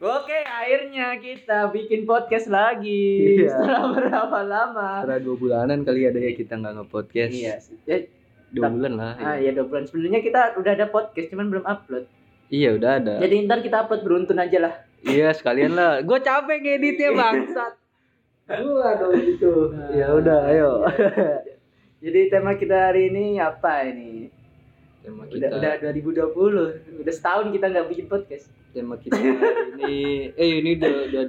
Oke, akhirnya kita bikin podcast lagi. Iya. Setelah berapa lama? Setelah dua bulanan kali ada ya kita nggak nge-podcast. Iya. sih. Ya, Dua bulan lah. ah, ya. iya dua bulan. Sebenarnya kita udah ada podcast, cuman belum upload. Iya udah ada. Jadi ntar kita upload beruntun aja lah. Iya sekalian lah. Gue capek ngeditnya bangsat. Gua dong gitu. Nah, Ya udah ayo. Jadi tema kita hari ini apa ini? Tema Udah kita udah 2020. Udah setahun kita nggak bikin podcast. Tema kita hari ini eh ini udah udah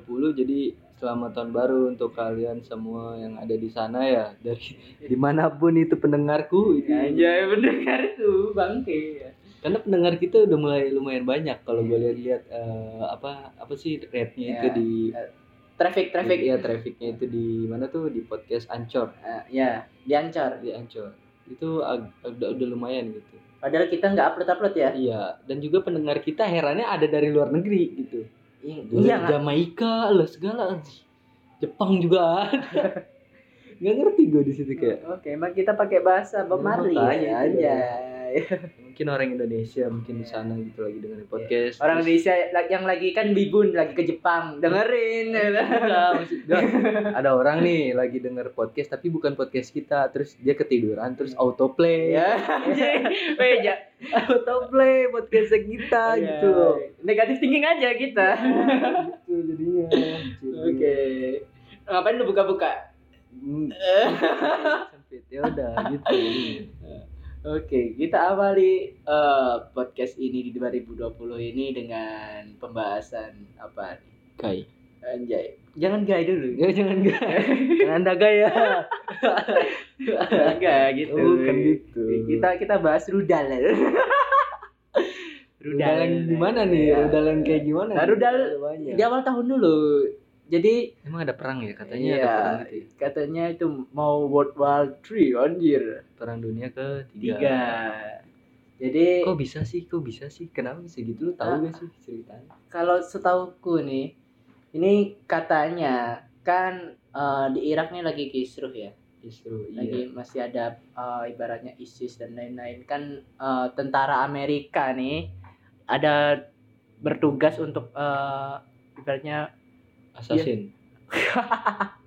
2020 jadi selamat tahun baru untuk kalian semua yang ada di sana ya dari di mana pun itu pendengarku ini. Anjay bener tuh bangke. karena pendengar kita udah mulai lumayan banyak kalau gue lihat-lihat eh, apa apa sih rate-nya itu Ya. di Traffic traffic. ya trafficnya itu di mana tuh di podcast Ancor Ah, ya, diancar. di Ancor itu udah udah lumayan gitu Padahal kita nggak upload upload ya. iya dan juga pendengar kita herannya ada dari luar negeri gitu Iya, iya? Jamaika lah segala Jepang juga ada. nggak ngerti gue di situ kayak Oke, emang kita pakai bahasa Bob Ya, Marley ya. Anjay. mungkin orang Indonesia mungkin di sana gitu lagi dengerin podcast Orang Terus- Indonesia yang lagi kan bibun lagi ke Jepang, dengerin. Enggak, gua, ada orang nih lagi denger podcast tapi bukan podcast kita terus dia ketiduran terus autoplay ya. Beja. autoplay podcast kita gitu Negatif thinking aja kita. gitu jadinya Oke. Ngapain lu buka-buka? Hmm, sempit ya udah gitu Oke, kita awali eh, podcast ini di 2020 ini dengan pembahasan apa nih? kai Anjay. Jangan gay dulu. ya jangan gaya jangan anda gaya Enggak gitu. bukan gitu Kita kita bahas rudal. rudal yang gimana nih Iya. rudal yang kayak gimana Nah, rudal. Di awal tahun dulu. Jadi emang ada perang ya katanya iya, ada perang gitu ya? katanya itu mau World War 3 anjir. perang dunia ke Tiga. Jadi kok bisa sih kok bisa sih kenapa bisa gitu lu tahu Ah. gak sih ceritanya kalau setauku nih, ini katanya kan eh, di Irak nih lagi kisruh ya. justru lagi iya masih ada uh, ibaratnya ISIS dan lain-lain kan uh, tentara Amerika nih ada bertugas untuk uh, ibaratnya assassin.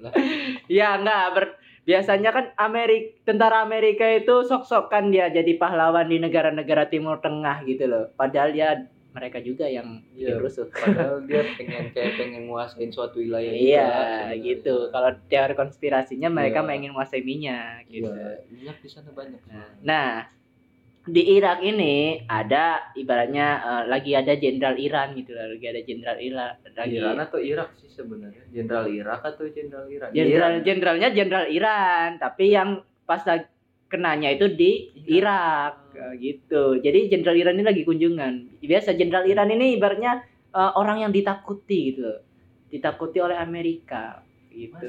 Ya enggak ber- biasanya kan Amerik tentara Amerika itu sok-sok kan dia jadi pahlawan di negara-negara Timur Tengah gitu loh. Padahal ya mereka juga yang bikin Iya. rusuh. padahal dia pengen kayak pengen nguasain suatu wilayah gitu iya sebenarnya. gitu. Kalau teori konspirasinya mereka Iya. ingin menguasai minyak gitu. Iya minyak di sana banyak. Nah, di Irak ini ada ibaratnya eh, lagi ada jenderal Iran gitu lah, lagi ada jenderal Iran, lagi Iran atau Irak sih sebenarnya? Jenderal Irak atau jenderal Iran? Jenderal jenderalnya jenderal Iran, tapi yang pas lagi kenanya itu di Irak. Eh, gitu. Jadi jenderal Iran ini lagi kunjungan. Biasa jenderal Iran ini ibaratnya eh, orang yang ditakuti gitu, ditakuti oleh Amerika gitu.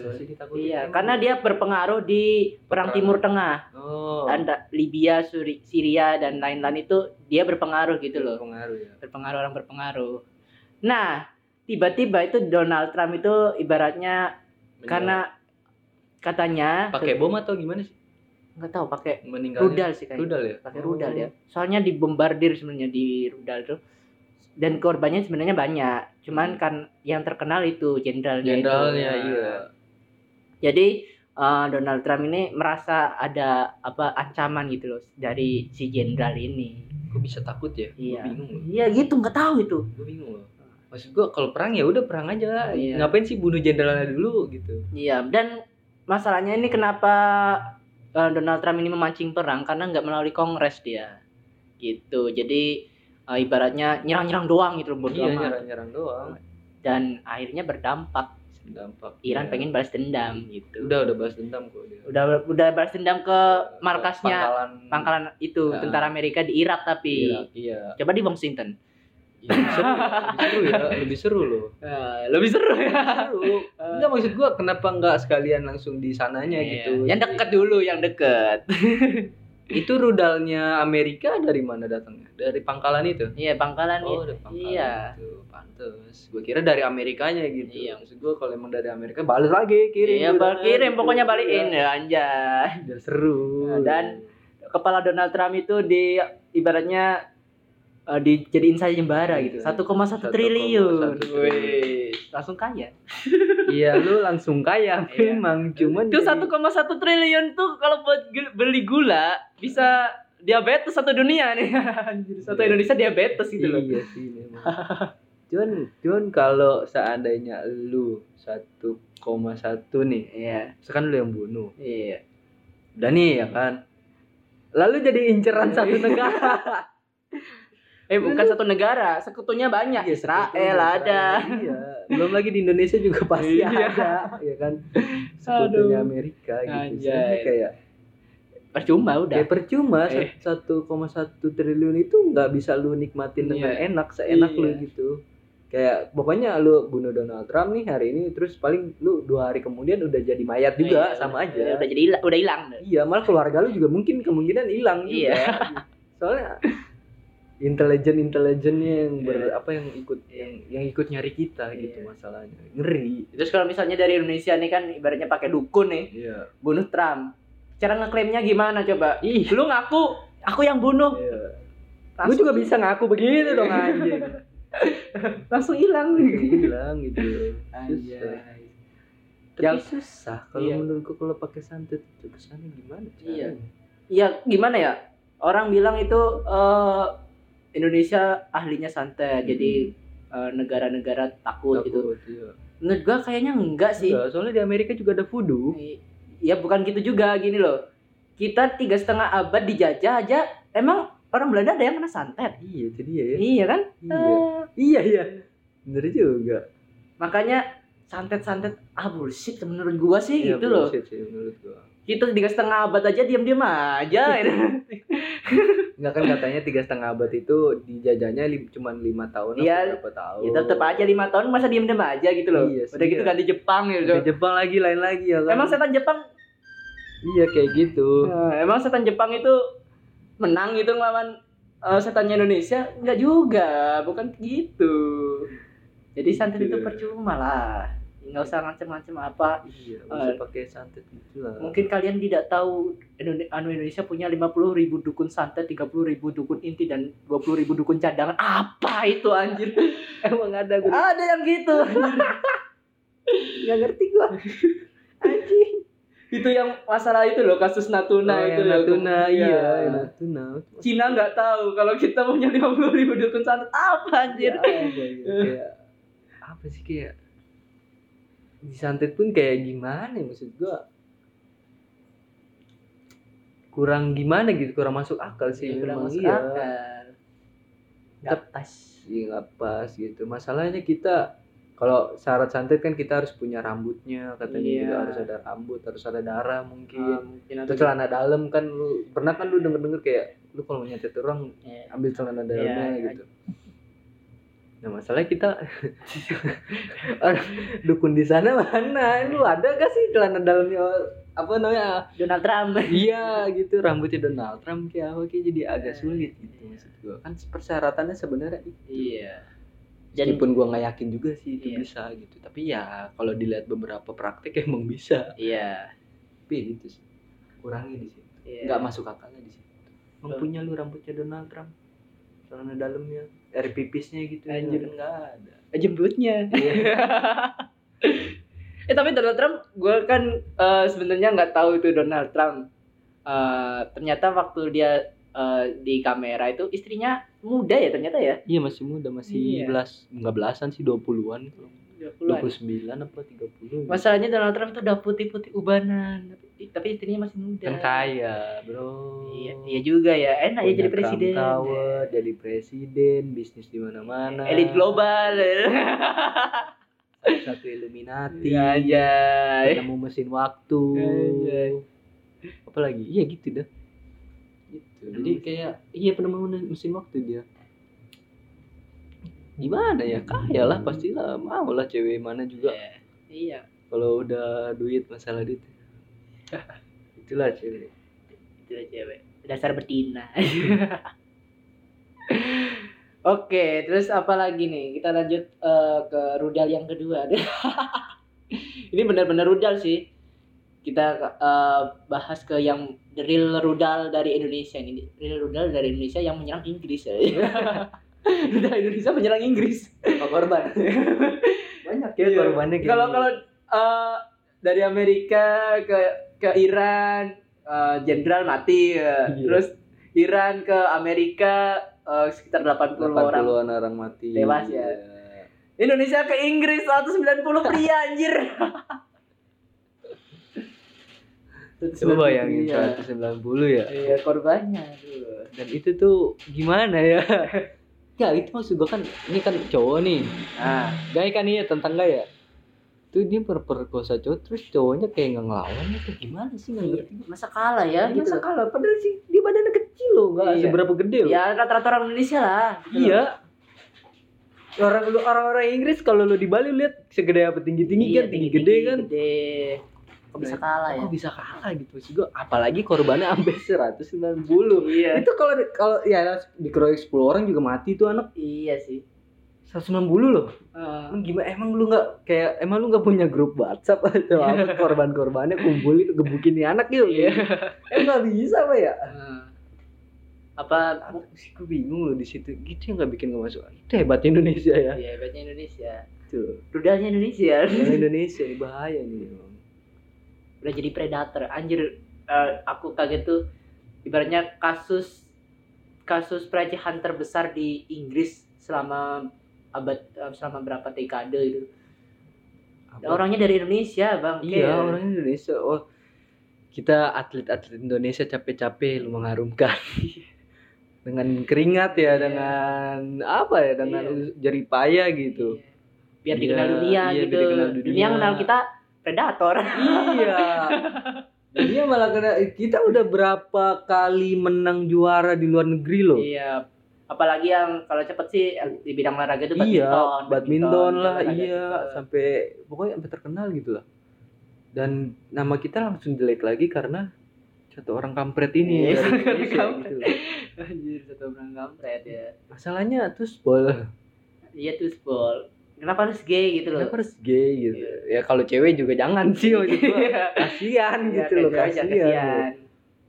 Iya, karena dia berpengaruh di perang. Timur Tengah. oh Anda Libya, Suri, Syria dan lain-lain itu dia berpengaruh gitu loh. pengaruh ya Berpengaruh orang berpengaruh. Nah, tiba-tiba itu Donald Trump itu ibaratnya karena katanya pakai bom atau gimana sih nggak tahu pakai rudal sih kayaknya. rudal ya Pakai Oh. rudal ya. Soalnya dibombardir sebenarnya di rudal tuh. Dan korbannya sebenarnya banyak. Cuman Hmm. kan yang terkenal itu jenderalnya jenderalnya Nah, iya Jadi eh, Donald Trump ini merasa ada apa ancaman gitu loh dari si jenderal ini. kok bisa takut ya Iya. Gua bingung loh Iya gitu nggak tahu itu. gue bingung loh maksud gue kalau perang ya udah perang aja Iya. ngapain sih bunuh jenderalnya dulu gitu Iya dan masalahnya ini kenapa eh, Donald Trump ini memancing perang karena nggak melalui Kongres dia gitu. Jadi eh, ibaratnya nyerang-nyerang doang gitu loh iya nyerang-nyerang doang dan akhirnya berdampak dampak Iran Iya. pengen balas dendam gitu. udah udah balas dendam kok dia udah udah balas dendam ke markasnya pangkalan pangkalan itu Ya. tentara Amerika di Irak tapi Irak, iya coba di Washington. Lebih seru, lebih seru ya lebih seru loh Eh, lebih seru ya. seru enggak maksud gua kenapa enggak sekalian langsung di sananya Iya. gitu Yang deket dulu, yang deket. itu rudalnya Amerika dari mana datangnya dari pangkalan itu Iya, pangkalan oh itu. dari pangkalan Iya. itu pantes gua kira dari Amerikanya gitu Iya. maksud gua kalau emang dari Amerika balik lagi kirim Iya, udah, bal- kirim gitu. pokoknya balikin Iya. ya anjay. biar seru Nah, dan kepala Donald Trump itu di ibaratnya eh, dijadiin sayembara gitu. Iya. 1,1 1,1 triliun. Wih, langsung kaya. iya lu langsung kaya Iya. memang cuman Itu jadi- 1,1 triliun tuh kalau buat beli gula bisa diabetes satu dunia nih. Satu Iya. Indonesia diabetes gitu loh. Iya sih memang. cuman cuman kalau seandainya lu 1,1 nih, Iya. sekarang lu yang bunuh. Iya. Udah nih ya kan. Lalu jadi inceran satu negara. Eh bukan satu negara, sekutunya banyak. Iya, Israel sebetulnya, ada. Iya. Belum lagi di Indonesia juga pasti Iya. ada, ya kan. Sekutunya Aduh. Amerika gitu. Sebenarnya kayak Percuma udah. kayak percuma Eh. 1,1 triliun itu nggak bisa lu nikmatin dengan Iya. enak seenak lu Iya. gitu. Kayak pokoknya lu bunuh Donald Trump nih hari ini terus paling lu dua hari kemudian udah jadi mayat juga Iya, sama udah- aja. Udah jadi udah hilang. Iya, malah keluarga lu juga mungkin kemungkinan hilang juga. Iya. Soalnya intelijen intelijennya yang ber, Iya. apa yang ikut yang yang ikut nyari kita gitu Iya. masalahnya. Ngeri. Terus kalau misalnya dari Indonesia nih kan ibaratnya pakai dukun nih, Iya. bunuh Trump. Cara ngeklaimnya gimana coba? Ih, Lu ngaku aku yang bunuh. iya. Lu juga bisa ngaku begitu dong anjing. langsung hilang. Hilang gitu. Susah. Tapi Yang- susah kalau Iya. menurutku kalau pakai santet itu kesannya gimana? Iya. caranya? Ya gimana ya? Orang bilang itu eh, Indonesia ahlinya santet, jadi eh, negara-negara takut, gitu. Takut, iya. Menurut gua kayaknya enggak sih. Enggak, soalnya di Amerika juga ada voodoo. Ya bukan gitu juga gini loh. Kita tiga setengah abad dijajah aja, emang orang Belanda ada yang kena santet. Iya, itu dia ya. Iya kan? Iya. Eh, Iya, iya. Bener juga. makanya santet-santet ah bullshit menurut gua sih Iya, gitu loh. sih menurut gua. Kita tiga setengah abad aja diam-diam aja. Enggak kan katanya tiga setengah abad itu dijajahnya lim, cuman lima tahun Iya. atau berapa tahun. ya tetep aja lima tahun masa diam-diam aja gitu loh. Iya sih, Udah gitu iya. ganti Jepang gitu. Jepang lagi lain lagi ya kan. Emang setan Jepang iya kayak gitu. Nah, emang setan Jepang itu menang gitu ngelawan eh, setannya Indonesia? Enggak juga, bukan gitu. Jadi santet itu percuma lah. Nggak usah ngancem-ngancem apa. Iya, usah pakai santet gitu lah. Mungkin kalian tidak tahu anu Indonesia punya 50 ribu dukun santet, 30 ribu dukun inti, dan 20 ribu dukun cadangan. Apa itu anjir? emang ada gue. Ada yang gitu. Enggak ngerti gua. Anjing. Itu yang masalah itu loh, kasus Natuna Oh, itu. yang loh. Natuna, iya, Iya. yang Natuna. Cina nggak tahu kalau kita punya 50 ribu dukun santet. Apa anjir? Ya, apa ya, kayak apa sih kayak di santet pun kayak gimana ya maksud gua kurang gimana gitu kurang masuk akal sih Iya, kurang memang masuk iya akal. Nggak pas. Iya nggak pas gitu masalahnya kita kalau syarat santet kan kita harus punya rambutnya katanya Iya. juga harus ada rambut harus ada darah mungkin Ah, mungkin atau celana dalam kan lu pernah kan lu denger denger kayak lu kalau mau nyantet orang Iya. ambil celana dalamnya Iya, gitu. Nah masalahnya kita dukun di sana mana? Lu ada gak sih celana dalamnya apa namanya? Donald Trump. iya gitu rambutnya Donald Trump kayak apa kayak jadi agak Iya. sulit gitu maksud gua. Kan persyaratannya sebenarnya itu. Iya. Dan Meskipun gua nggak yakin juga sih itu Iya. bisa gitu. Tapi ya kalau dilihat beberapa praktek emang bisa. iya. Tapi gitu sih. Kurangi di situ. Iya. Nggak masuk akalnya di situ. Emang punya lu rambutnya Donald Trump? Celana dalamnya, air pipisnya gitu. Anjir. Kan nggak ada. jembutnya. Iya. eh tapi Donald Trump, gue kan eh, sebenarnya nggak tahu itu Donald Trump. Eh, ternyata waktu dia eh, di kamera itu istrinya muda ya ternyata ya. Iya masih muda, masih Iya. belas, enggak belasan sih 20-an. 20-an. 29 apa 30. Masalahnya Donald Trump itu udah putih-putih ubanan, tapi, tapi istrinya masih muda. kan kaya, Bro. Iya, iya juga ya. Enak ya Punya jadi Trump presiden. Tower, jadi presiden, bisnis di mana-mana. Elit global. Satu Illuminati. Iya aja. Ketemu mesin waktu. Anjay. Apalagi? Iya gitu dah. Gitu. Jadi kayak iya penemu mesin waktu dia. Gimana ya? Kaya lah pastilah mau lah cewek mana juga Iya. kalau udah duit masalah duit itulah cewek Itu lah cewek. Dasar betina. Oke, terus apa lagi nih? Kita lanjut eh, ke rudal yang kedua. Ini benar-benar rudal sih. kita eh, bahas ke yang real rudal dari Indonesia ini real rudal dari Indonesia yang menyerang Inggris ya Indonesia menyerang Inggris Oh, korban. Banyak ya Iya. korbannya kalau kalau eh, dari Amerika ke ke Iran eh, jenderal mati ya. Iya. terus Iran ke Amerika eh, sekitar 80, orang 80-an orang mati. Tewas ya. Iya. Indonesia ke Inggris 190 pria anjir Coba bayangin Iya. 190 ya. Iya korbannya. Dan itu tuh gimana ya? ya itu maksud gua kan ini kan cowok nih. Nah, Gay kan iya tentang gay ya. Tuh dia perkosa cowok terus cowoknya kayak nggak ngelawan atau gimana sih nggak iya. ngerti. masa kalah ya gitu. Masa kalah padahal sih dia badannya kecil loh, nggak Iya. seberapa gede loh. Ya rata-rata orang Indonesia lah. gitu. Iya. Orang lu orang-orang Inggris kalau lu di Bali lihat segede apa tinggi-tinggi Iya, kan, tinggi gede kan. Gede. Kok bisa kalah ya? Kok bisa kalah gitu sih gua apalagi korbannya sampai 190. Iya. Itu kalau kalau ya dikeroyok 10 orang juga mati tuh anak Iya sih. 190 loh. Emang gimana emang lu nggak kayak emang lu nggak punya grup WhatsApp atau apa korban-korbannya kumpulin gebukin nih anak gitu. Iya. Eh nggak bisa apa ya? eh. apa Apa sih gue bingung loh di situ. Gitu yang nggak bikin gue masuk. Itu hebat Indonesia ya. Iya, hebatnya Indonesia. Tuh. Rudalnya Indonesia. Indonesia bahaya nih. Udah jadi predator. Anjir, eh, aku kaget tuh ibaratnya kasus kasus pelecehan terbesar di Inggris selama abad eh, selama berapa dekade itu. Apa? Orangnya dari Indonesia, Bang. Iya Kayak- orang Indonesia. Oh kita atlet-atlet Indonesia capek-capek lu mengharumkan dengan keringat ya Iya. dengan apa ya dengan Iya. jerih payah gitu. Iya. Biar Iya, dikenal dunia iya, gitu. biar dikenal dunia. Dunia kenal kita predator. iya. Dia malah kena kita udah berapa kali menang juara di luar negeri loh. Iya. Apalagi yang kalau cepet sih di bidang olahraga itu Iya, badminton. badminton lah, iya, juga. sampai pokoknya sampai terkenal gitu lah. Dan nama kita langsung jelek lagi karena satu orang kampret ini Iya, kampret. gitu. Anjir, satu orang kampret ya. Masalahnya tuh bol Iya tuh ball. Kenapa harus gay gitu loh? kenapa harus gay gitu. Ya kalau cewek juga jangan sih maksud gua. Iya. Kasihan Iya, gitu loh, kasihan.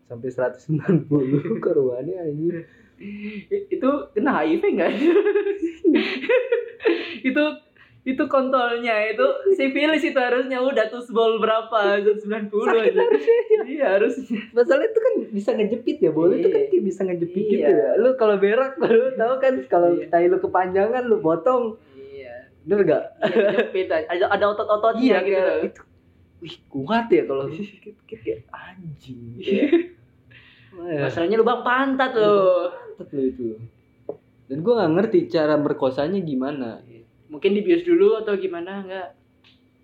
Sampai 190 korbannya anjir. I- Itu kena HIV enggak? itu itu kontolnya itu sifilis itu harusnya udah tuh ball berapa 190 Sakit aja. harusnya ya. Iya harusnya. Masalah itu kan bisa ngejepit ya, boleh itu kan Iya. bisa ngejepit Iya. gitu ya. Lu kalau berak lu tahu kan kalau Iya. tai lu kepanjangan lu potong. Iya. Bener gak? Iya, jepit aja. ada ada otot-ototnya Iya gitu kayak loh. itu. Wih, kuat ya kalau dikit-dikit kayak anjing. Ya. Masalahnya lubang pantat loh. Mantap lu itu. Dan gua nggak ngerti cara merkosanya gimana. Mungkin dibius dulu atau gimana enggak?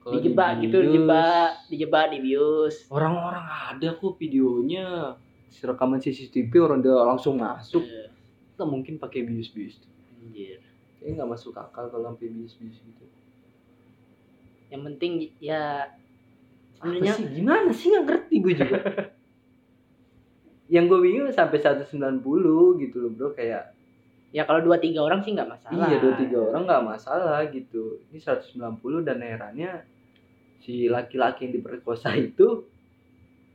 Dijebak gitu, dijebak, dijebak, dibius. Orang-orang ada kok videonya. Rekaman CCTV orang dia langsung masuk. Iya. Nggak mungkin pakai bius-bius. Anjir. Kayaknya nggak masuk akal kalau sampai bius-bius gitu. Yang penting ya sebenarnya sih? Gimana sih nggak ngerti gue juga. yang gue bingung sampai 190 gitu loh bro kayak ya kalau dua tiga orang sih nggak masalah. iya dua tiga orang nggak masalah gitu ini 190 dan herannya si laki-laki yang diperkosa itu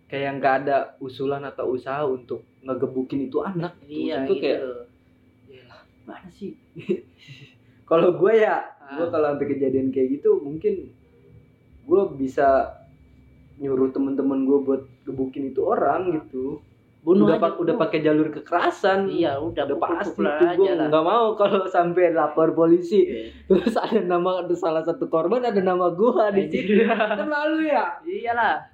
kayak nggak ada usulan atau usaha untuk ngegebukin itu anak Iya itu gitu. kayak "Yalah, mana sih kalau gue ya gue Ah. kalau sampai kejadian kayak gitu mungkin gue bisa nyuruh temen-temen gue buat gebukin itu orang gitu Bunuh udah aja. pak- udah pakai jalur kekerasan Iya udah udah pasti itu gue nggak mau kalau sampai lapor polisi Iya. terus ada nama ada salah satu korban ada nama gua di situ kan malu ya Iyalah.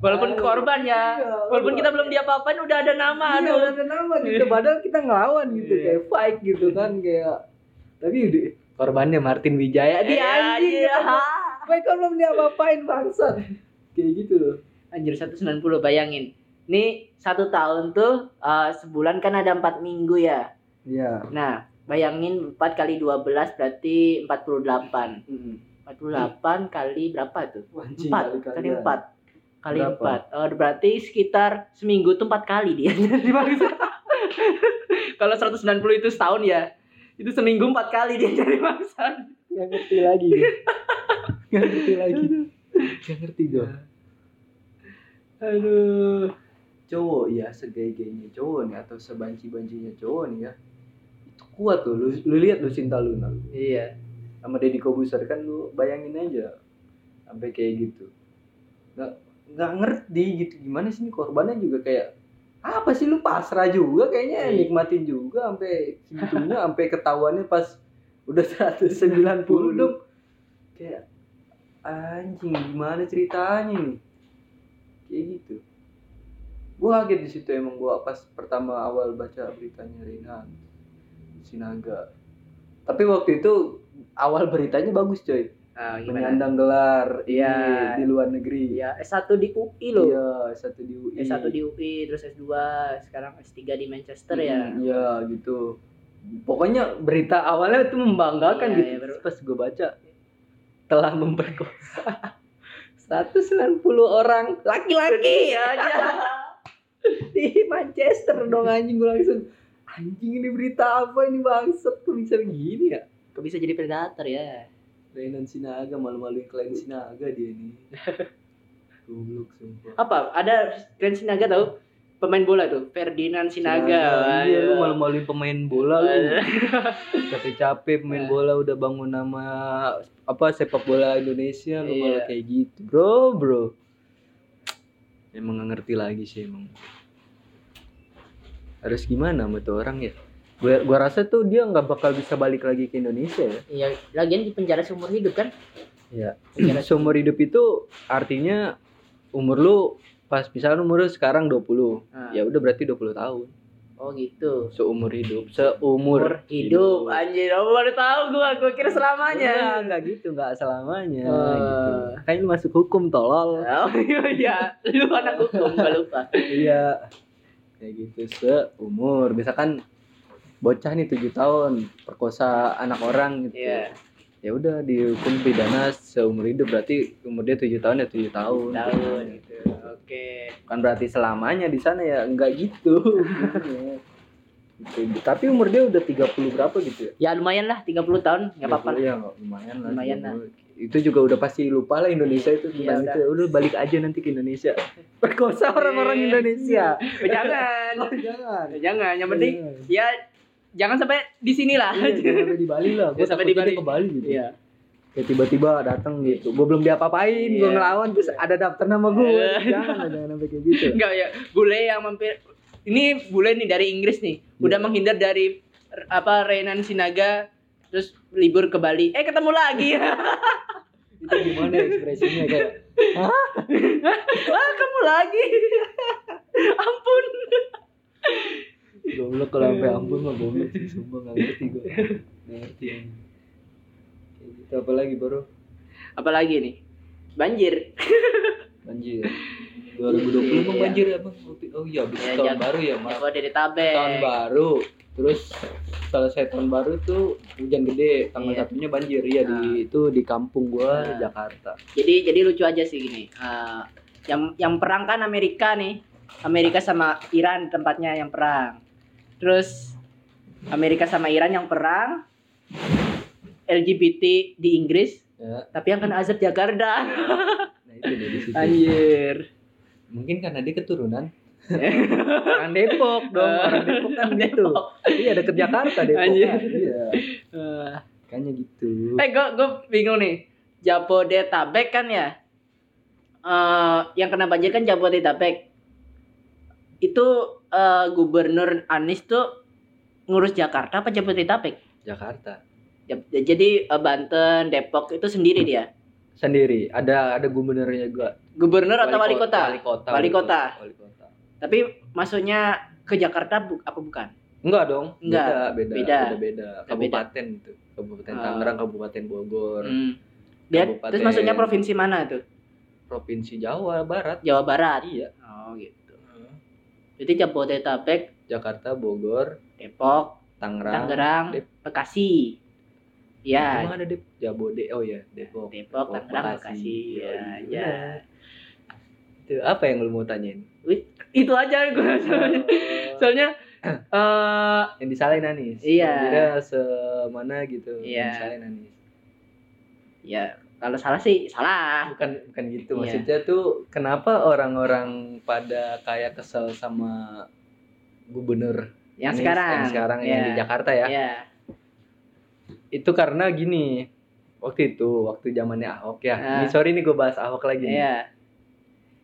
Walaupun Aduh. korban ya, Iya, walaupun iya. kita belum diapa-apain udah ada nama Iya, aduh. ada nama gitu padahal kita ngelawan gitu Iya. kayak fight gitu kan kayak tapi udah korbannya Martin Wijaya dia Iya, anjing iya. gitu. mereka belum diapa-apain bangsat kayak gitu loh Anjir 190 bayangin. Nih satu tahun tuh eh, sebulan kan ada empat minggu ya. iya Nah bayangin 4 kali 12 berarti 48. Hmm. 48 kali berapa tuh? Anjing, 4 kali-kalian. kali 4 kali Berapa? 4 berarti sekitar seminggu tuh 4 kali dia bangsa. Kalau 190 itu setahun ya. Itu seminggu 4 kali dia jadi bangsa. nggak ngerti lagi nggak ngerti lagi nggak ngerti gue Aduh. Cowok ya segay-gaynya cowok nih atau sebanci-bancinya cowok nih ya. Itu kuat tuh. Lu, lu lihat lu Sinta Luna. Iya. Sama Deddy Kobuser kan lu bayangin aja. Sampai kayak gitu. Nggak, nggak ngerti gitu. Gimana sih ini korbannya juga kayak apa sih lu pasrah juga kayaknya Iya. nikmatin juga sampai segitunya sampai ketahuannya pas udah 190 dong. Kayak anjing gimana ceritanya nih kayak gitu. Gua kaget di situ emang gua pas pertama awal baca beritanya Renan Sinaga tapi waktu itu awal beritanya bagus coy Ah, gimana? menyandang gelar Iya. ini di luar negeri Iya, S1 di UI loh. iya satu di UI S1 di UI, terus S2, sekarang S3 di Manchester ya. Hmm, Iya gitu. Pokoknya berita awalnya itu membanggakan Iya, gitu. iya, Terus Pas gue baca telah memperkosa 190 orang laki-laki aja di Manchester dong anjing gue langsung anjing ini berita apa ini bangsat kok bisa begini ya Kok bisa jadi predator ya? Renan Sinaga malu-maluin klien Sinaga dia nih goblok sumpah Apa? Ada Grand Sinaga tahu? Pemain bola tuh, Ferdinand Sinaga. iya lu malu-maluin pemain bola lu capek-capek pemain Nah. bola udah bangun nama apa sepak bola Indonesia lu Iya. malah kayak gitu bro bro emang nggak ngerti lagi sih emang harus gimana sama tuh orang ya gua gua rasa tuh dia nggak bakal bisa balik lagi ke Indonesia ya Iya, lagian di penjara seumur hidup kan? Iya. Penjara seumur hidup itu artinya umur lu pas misalnya umur lu sekarang 20 Ah. ya udah berarti 20 tahun Oh gitu. seumur hidup seumur Umur hidup. Anjir, aku baru tahu gua, gua kira selamanya. enggak gitu, enggak selamanya Oh. gitu. Kan lu masuk hukum tolol. Oh iya, iya. lu anak hukum gak lupa. iya. Kayak gitu seumur. Misalkan bocah nih 7 tahun perkosa anak orang gitu. Iya. Ya udah dihukum pidana seumur hidup berarti umur dia 7 tahun ya 7 tahun. Tahun gitu. Oke. Bukan berarti selamanya di sana ya, enggak gitu. gitu. Tapi umur dia udah 30 berapa gitu ya? Ya lumayan lah 30 tahun, nggak apa-apa. Iya, lumayan lah. Lumayan lah. Itu juga udah pasti lupa lah Indonesia itu Iya, tentang udah. itu. Udah balik aja nanti ke Indonesia. Perkosa orang-orang Eh. Indonesia. Oh, jangan. jangan. jangan, yang penting ya jangan sampai di sini lah. Iya, jangan sampai di Bali lah. Gue sampai di Bali. ke Bali gitu. Iya. Kayak tiba-tiba datang gitu. Gue belum diapa-apain, gue Iya. ngelawan terus ada daftar nama gue. Iya. jangan jangan sampai kayak gitu. Enggak ya, bule yang mampir ini bule nih dari Inggris nih. Udah Iya. menghindar dari apa Renan Sinaga terus libur ke Bali. Eh ketemu lagi. itu gimana ekspresinya kayak ah, kamu lagi. Ampun. Goblok kalau sampai ampun mah goblok sih sumpah nggak ngerti gue. Nggak ngerti. anjing. Kayak gitu apa lagi baru? Apalagi nih? Banjir. Banjir. 2020 bang Iya. banjir ya bang? Oh iya, habis Ya, tahun jangan- baru ya Tabek. Tahun baru. Terus selesai tahun baru tuh hujan gede. Tanggal Iya. satunya banjir. Iya di Nah. itu di kampung gua di Nah. Jakarta. Jadi jadi lucu aja sih gini. Eh, yang yang perang kan Amerika nih. Amerika sama Iran tempatnya yang perang. Terus Amerika sama Iran yang perang. LGBT di Inggris, Ya. tapi yang kena azab Jakarta. Nah itu dari situ. Anjir. Mungkin karena dia keturunan orang Depok dong. Orang Depok kan gitu. Iya deket Jakarta Depok. Anjir. kan. Iya. Eh, Kayaknya gitu. Eh, gue gue bingung nih. Jabodetabek kan ya. Eh, yang kena banjir kan Jabodetabek. Itu eh, Gubernur Anies tuh ngurus Jakarta apa Jabodetabek? Jakarta. Jab- Jadi eh, Banten, Depok itu sendiri dia. Sendiri. Ada ada gubernurnya juga. Gubernur atau wali kota? Wali kota. Wali kota. Wali kota. Tapi masuknya ke Jakarta bu- apa bukan? Enggak dong. Enggak. Beda, beda, Beda. beda, beda. Kabupaten itu. Kabupaten Ah. Tangerang, Kabupaten Bogor, Hmm. Dia Kabupaten. terus masuknya provinsi mana tuh? Provinsi Jawa Barat. Jawa Barat. Iya. Oh gitu. Jadi Jabodetabek, Jakarta, Bogor, Depok, Tangerang, Tangerang, Dep- Bekasi. Ya, Emang ada Dep Jabode. Oh ya, Depok. Depok, Tangerang, Bekasi. Iya, Ya, iya. ya. Itu apa yang lu mau tanyain? Itu aja gue soalnya. soalnya eh yang disalahin Anis. Iya. Kira semana gitu. Iya. Yang disalahin Anis. ya kalau salah sih salah bukan bukan gitu Iya. maksudnya tuh kenapa orang-orang pada kayak kesel sama gubernur yang ini, sekarang yang sekarang yang Iya. di Jakarta ya Iya. itu karena gini waktu itu waktu zamannya Ahok ya Ah. ini sorry nih gue bahas Ahok lagi nih. iya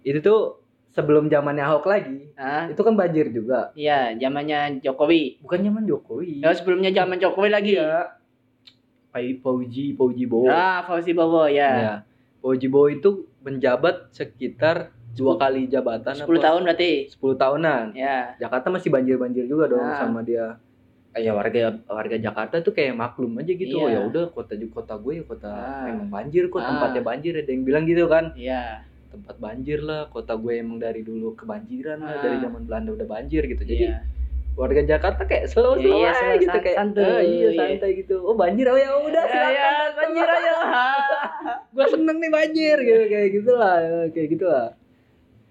itu tuh sebelum zamannya Ahok lagi ah itu kan banjir juga iya zamannya Jokowi bukan zaman Jokowi ya sebelumnya zaman Jokowi lagi Iya. Pai Pauji Pauji Bowo ah Fauzi Bowo ya ya Pauji Bowo itu menjabat sekitar dua kali jabatan 10 tahun berarti 10 tahunan ya Jakarta masih banjir-banjir juga dong Ah. sama dia kayak warga warga Jakarta tuh kayak maklum aja gitu oh Iya. ya udah kota kota gue ya kota Ah. emang banjir kok Ah. tempatnya banjir ada yang bilang gitu kan iya tempat banjir lah kota gue emang dari dulu kebanjiran lah Ah. dari zaman Belanda udah banjir gitu jadi iya. Warga Jakarta kayak slow slow Iya, aja slow, gitu kayak santuy. "Ah, iya santai gitu oh banjir oh ya udah Ya, silakan ya, datang banjir lah." aja gue seneng nih banjir gitu kayak gitulah kayak gitulah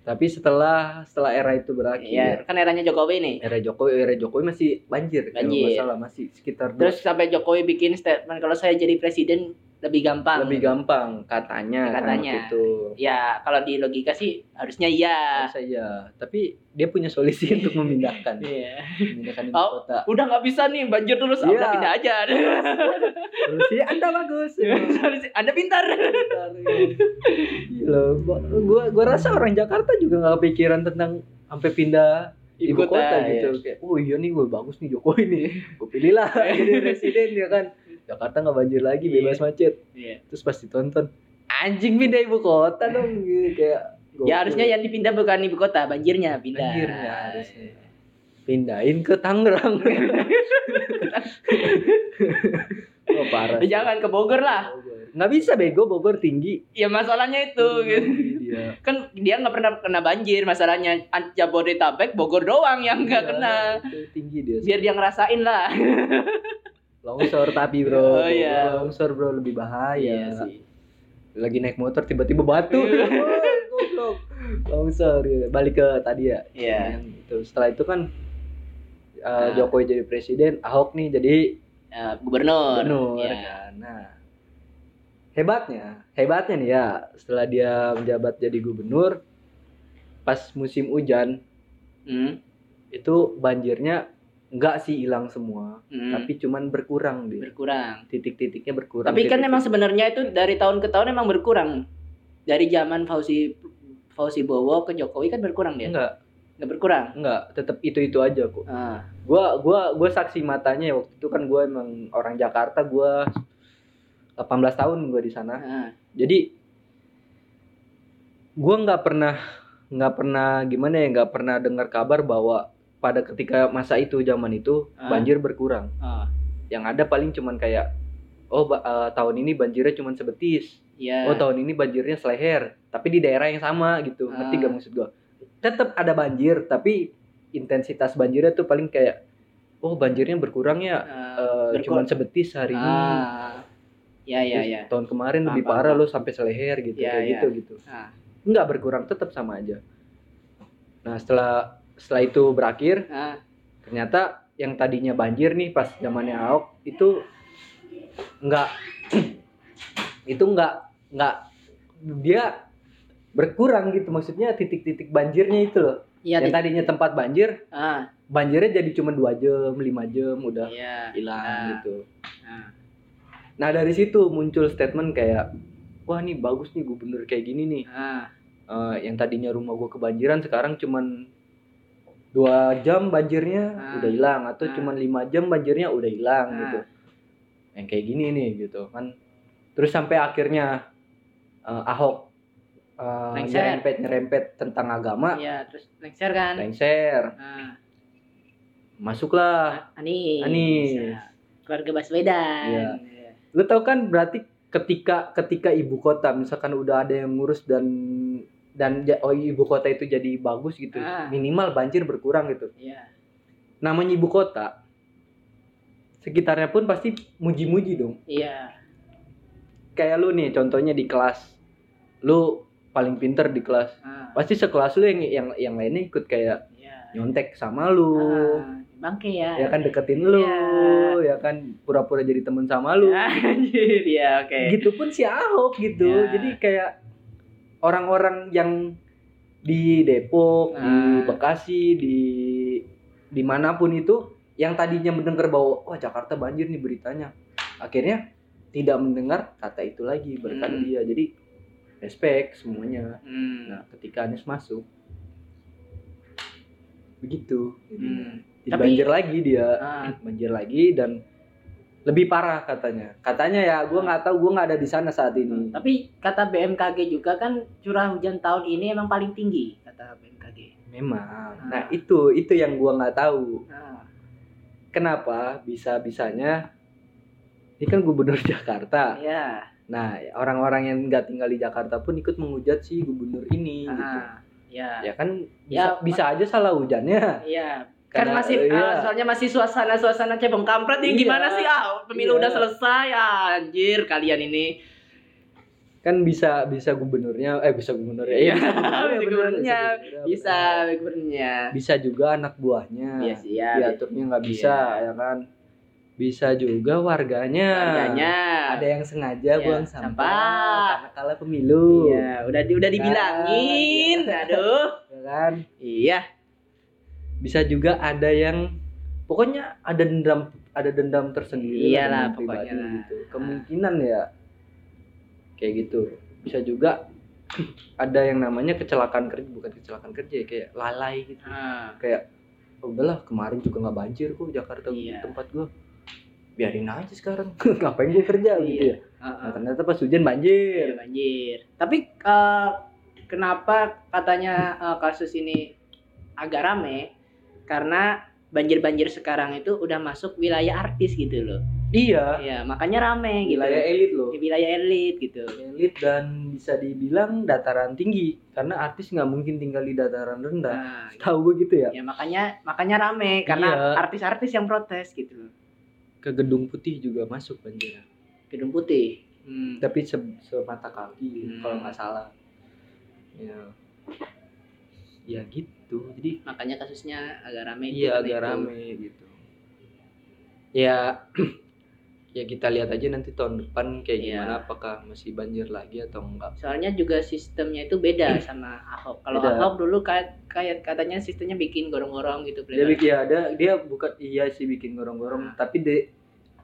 tapi setelah setelah era itu berakhir iya kan eranya Jokowi nih era Jokowi era Jokowi masih banjir Banjir. nggak salah masih sekitar dua- terus sampai Jokowi bikin statement kalau saya jadi presiden lebih gampang. Lebih gampang katanya kan Katanya. waktu itu. Ya kalau di logika sih harusnya iya. Harusnya iya. Tapi dia punya solusi untuk memindahkan. Iya. Memindahkan ibu Oh. kota. udah nggak bisa nih banjir terus Iya. udah pindah aja. Solusi anda bagus. Anda pintar. Gila, gua, gua gua rasa orang Jakarta juga nggak kepikiran tentang sampai pindah ibu, kota, gitu. kayak oh iya nih gue bagus nih Jokowi nih. Gue pilih lah jadi presiden ya kan Jakarta nggak banjir lagi bebas macet. Iya. terus pas ditonton anjing pindah ibu kota dong gitu kayak ya gokil. harusnya yang dipindah bukan ibu kota banjirnya pindah. Banjirnya harusnya. pindahin ke Tangerang. Oh, parah Eh, jangan ke Bogor lah. Nggak bisa bego Bogor tinggi. Ya masalahnya itu gitu. Tinggi dia. Kan dia nggak pernah kena banjir masalahnya Jabodetabek Bogor doang yang nggak Iya, kena. tinggi dia. Biar dia ngerasain lah longsor tapi bro Oh, iya. longsor bro lebih bahaya sih lagi naik motor tiba-tiba batu Iya. Goblok longsor ya. balik ke tadi ya Iya. Yang itu setelah itu kan uh, Nah. Jokowi jadi presiden Ahok nih jadi Ya, gubernur gubernur ya. kan. nah hebatnya hebatnya nih ya setelah dia menjabat jadi gubernur pas musim hujan Hmm, itu banjirnya nggak sih hilang semua hmm, tapi cuman berkurang dia. Berkurang. Titik-titiknya berkurang. Tapi kan titik-titik. emang sebenarnya itu dari tahun ke tahun emang berkurang. Dari zaman Fauzi Fauzi Bowo ke Jokowi kan berkurang dia? Enggak nggak berkurang? Enggak tetap itu itu aja kok. Ah. Gua gua gua saksi matanya ya waktu itu kan gua emang orang Jakarta gua 18 tahun gua di sana. Ah. Jadi gua nggak pernah nggak pernah gimana ya nggak pernah dengar kabar bahwa pada ketika masa itu zaman itu Ah. banjir berkurang. Ah. Yang ada paling cuman kayak oh eh, tahun ini banjirnya cuman sebetis. Ya oh tahun ini banjirnya seleher tapi di daerah yang sama gitu. Ngerti Ah. gak maksud gua? Tetap ada banjir tapi intensitas banjirnya tuh paling kayak oh banjirnya berkurang ya ah, Eh, cuman sebetis hari ini. Ah. Ya ya Terus ya. tahun kemarin Paham, lebih parah paham. lo sampai seleher gitu Iya, kayak iya. gitu gitu. Ah. Nggak berkurang tetap sama aja. Nah setelah setelah itu berakhir ah. ternyata yang tadinya banjir nih pas zamannya Ahok itu nggak itu nggak nggak dia berkurang gitu. Maksudnya titik-titik banjirnya itu loh. Iya yang di- tadinya tempat banjir ah. banjirnya jadi cuma dua jam lima jam udah iya. hilang Ah. gitu. Ah. Nah dari situ muncul statement kayak wah nih bagus nih gubernur kayak gini nih. Ah. Eh, yang tadinya rumah gua kebanjiran sekarang cuman dua jam banjirnya Ah. udah hilang atau Ah. cuman lima jam banjirnya udah hilang Ah. gitu yang kayak gini nih gitu kan terus sampai akhirnya eh, Ahok Lengser. nyerempet nyerempet tentang agama iya terus lengser kan lengser ah masuklah Anis Anies. Ya. keluarga Baswedan Iya. Iya. lu tahu kan berarti ketika ketika ibu kota misalkan udah ada yang ngurus dan dan oh ibu kota itu jadi bagus gitu Ah. minimal banjir berkurang gitu Iya. namanya ibu kota sekitarnya pun pasti muji-muji dong Iya. kayak lu nih contohnya di kelas lu paling pinter di kelas Ah, pasti sekelas lu yang yang yang lainnya ikut kayak iya. nyontek sama lu Ah, bangke ya. ya kan deketin lu Iya. ya kan pura-pura jadi temen sama lu Anjir, ya oke. gitu pun si Ahok gitu Ya. jadi kayak orang-orang yang di Depok di Ah. Bekasi di di mana pun itu yang tadinya mendengar bahwa wah Jakarta banjir nih beritanya akhirnya tidak mendengar kata itu lagi berkat Hmm. dia jadi respect semuanya Hmm. nah ketika Anies masuk begitu Hmm. jadi Tapi- banjir lagi dia Ah. banjir lagi dan lebih parah katanya katanya ya gue nggak tahu gue nggak ada di sana saat ini Tapi kata BMKG juga kan curah hujan tahun ini emang paling tinggi kata BMKG. memang Ah. nah itu itu yang gue nggak tahu Nah, kenapa bisa bisanya ini kan gubernur Jakarta ya. nah orang-orang yang nggak tinggal di Jakarta pun ikut menghujat si gubernur ini gitu Ah, ya. ya kan Ya, bisa, bisa aja salah hujannya Iya. Kan Karena, masih iya. ah, soalnya masih suasana-suasana cebong kampret nih Iya. gimana sih ah pemilu Iya. udah selesai ah, anjir kalian ini. kan bisa bisa gubernurnya eh bisa gubernurnya Iya, bisa gubernurnya. gubernurnya, Bisa gubernurnya. bisa juga anak buahnya Iya sih ya. diaturnya nggak bisa Iya. ya kan bisa juga warganya Harganya. ada yang sengaja Iya, buang sampah, sampah. karena kalah pemilu Iya, udah udah dibilangin. Aduh. ya kan Iya. Bisa juga ada yang pokoknya ada dendam ada dendam tersendiri lah Iyalah, pribadi pokoknya lah. gitu kemungkinan ya kayak gitu bisa juga ada yang namanya kecelakaan kerja bukan kecelakaan kerja ya, kayak lalai gitu Ah, kayak oh, udahlah kemarin juga nggak banjir kok Jakarta Iya. tempat gua biarin aja sekarang ngapain gue kerja gitu Iya. ya ah, ah. nah, ternyata pas hujan banjir Iya, banjir. Tapi eh, kenapa katanya eh, kasus ini agak rame? Karena banjir-banjir sekarang itu udah masuk wilayah artis gitu loh. iya Ya, makanya rame gitu. wilayah elit loh Di wilayah elit gitu. elit dan bisa dibilang dataran tinggi karena artis nggak mungkin tinggal di dataran rendah Nah, tahu gue gitu ya ya makanya makanya rame karena Iya. artis-artis yang protes gitu loh. ke gedung putih juga masuk banjir Gedung Putih. Hmm. tapi se semata kaki Hmm. kalau nggak salah ya ya gitu jadi Makanya kasusnya agak rame. itu iya agak itu. rame gitu ya ya kita lihat aja nanti tahun depan kayak Iya. gimana apakah masih banjir lagi atau enggak Soalnya juga sistemnya itu beda sama Ahok. Kalau. Ahok dulu kayak kayak katanya sistemnya bikin gorong-gorong gitu. dia bikin ya ada dia bukan iya sih bikin gorong-gorong tapi de,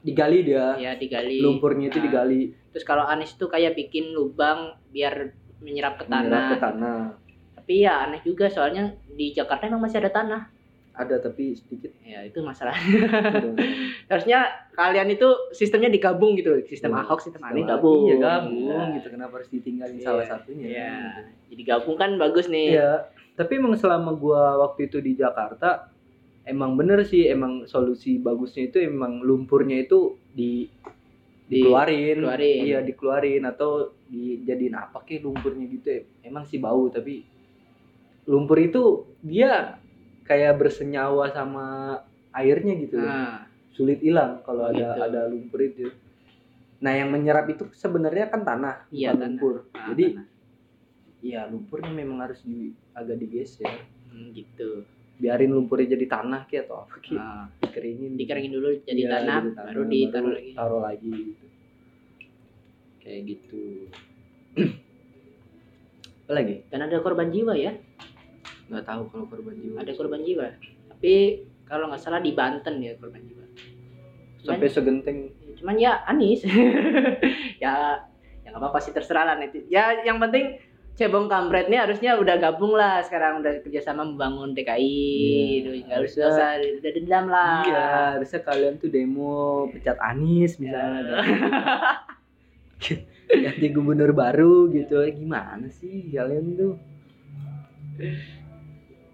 digali dia ya digali. lumpurnya itu Nah, digali Terus kalau Anies tuh kayak bikin lubang biar menyerap ke tanah. menyerap ke tanah Tapi ya aneh juga soalnya di Jakarta emang masih ada tanah. ada tapi sedikit Ya itu masalah. gitu. Harusnya kalian itu sistemnya digabung gitu. Sistem. Ahok, sistem Anies Iya, gabung. iya gabung Nah, gitu kenapa harus ditinggalin Iya. salah satunya Iya. Jadi gabung kan bagus nih. Iya, tapi emang selama gua waktu itu di Jakarta emang bener sih emang solusi bagusnya itu emang lumpurnya itu di Di- dikeluarin, keluarin. iya dikeluarin atau dijadiin apa kek lumpurnya gitu ya. Emang sih bau tapi lumpur itu dia kayak bersenyawa sama airnya gitu. Nah, Sulit hilang kalau ada Gitu. ada lumpur itu. Nah, yang menyerap itu sebenarnya kan tanah, Iya, bukan tanah. lumpur. nah, Jadi tanah. ya lumpurnya memang harus di, agak digeser Hmm, gitu. biarin lumpurnya jadi tanah kayak atau apa Nah, dikeringin dikeringin dulu jadi Iya, tanah, jadi baru ditaruh lagi. taruh lagi gitu kayak gitu apa lagi Dan ada korban jiwa ya, nggak tahu kalau korban jiwa ada korban jiwa. Tapi kalau nggak salah di Banten ya korban jiwa. sampai segenteng Cuman ya Anies. ya ya nggak apa-apa sih terserah lah nanti. Ya yang penting Cebong Kampret nih harusnya udah gabung lah sekarang udah kerjasama membangun DKI, Iya, Duh, nggak harusnya- usah udah dendam lah. iya harusnya kalian tuh demo pecat Anies misalnya ganti gubernur baru gitu gimana sih kalian tuh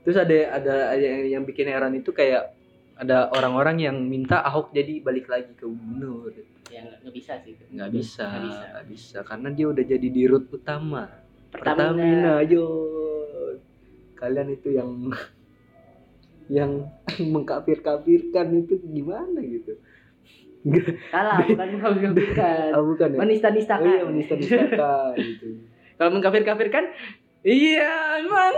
terus ada ada yang, yang bikin heran itu kayak ada orang-orang yang minta Ahok jadi balik lagi ke gubernur ya nggak bisa sih. nggak bisa Nggak bisa. bisa karena dia udah jadi di root utama Pertamina. Pertamina ayo kalian itu yang yang mengkafir-kafirkan itu gimana gitu Salah, bukan mengkafirkan. ah bukan ya Menista-nistakan. oh iya menista-nistakan gitu Kalau mengkafir-kafirkan, iya emang.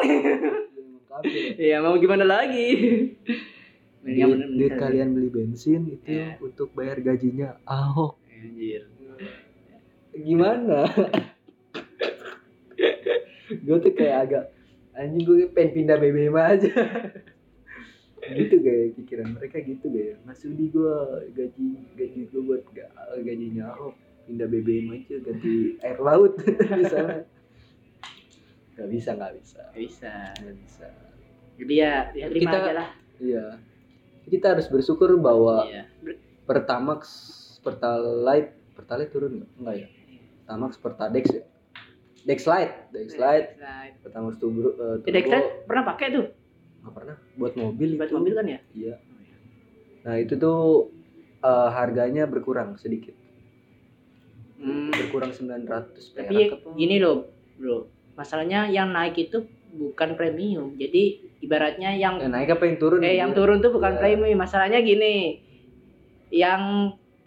Iya, mau gimana lagi? duit, duit kalian beli bensin itu Iya. untuk bayar gajinya Ahok. Anjir. gimana? Gue tuh kayak agak anjing gue pengen pindah BBM aja. Gitu kayak pikiran mereka gitu kayak Mas Udi gue gaji gaji gue buat ga- gajinya Ahok. Pindah BBM aja ganti air laut misalnya nggak bisa nggak bisa Bisa. nggak bisa Jadi ya, ya terima Kita- aja lah. iya kita harus bersyukur bahwa Iya. Pertamax Pertalite Pertalite turun nggak enggak ya Pertamax Pertadex ya Dexlite Dexlite Dexlite. Pertamax turbo uh, Eh, Dexlite pernah pakai tuh nggak pernah buat mobil buat itu mobil kan ya? iya nah itu tuh eh, harganya berkurang sedikit Hmm. berkurang 900 Tapi perak apa? gini loh, bro. Masalahnya yang naik itu bukan premium. Jadi ibaratnya yang yang naik apa yang turun eh ya? yang turun tuh bukan Iya. premium. Masalahnya gini. Yang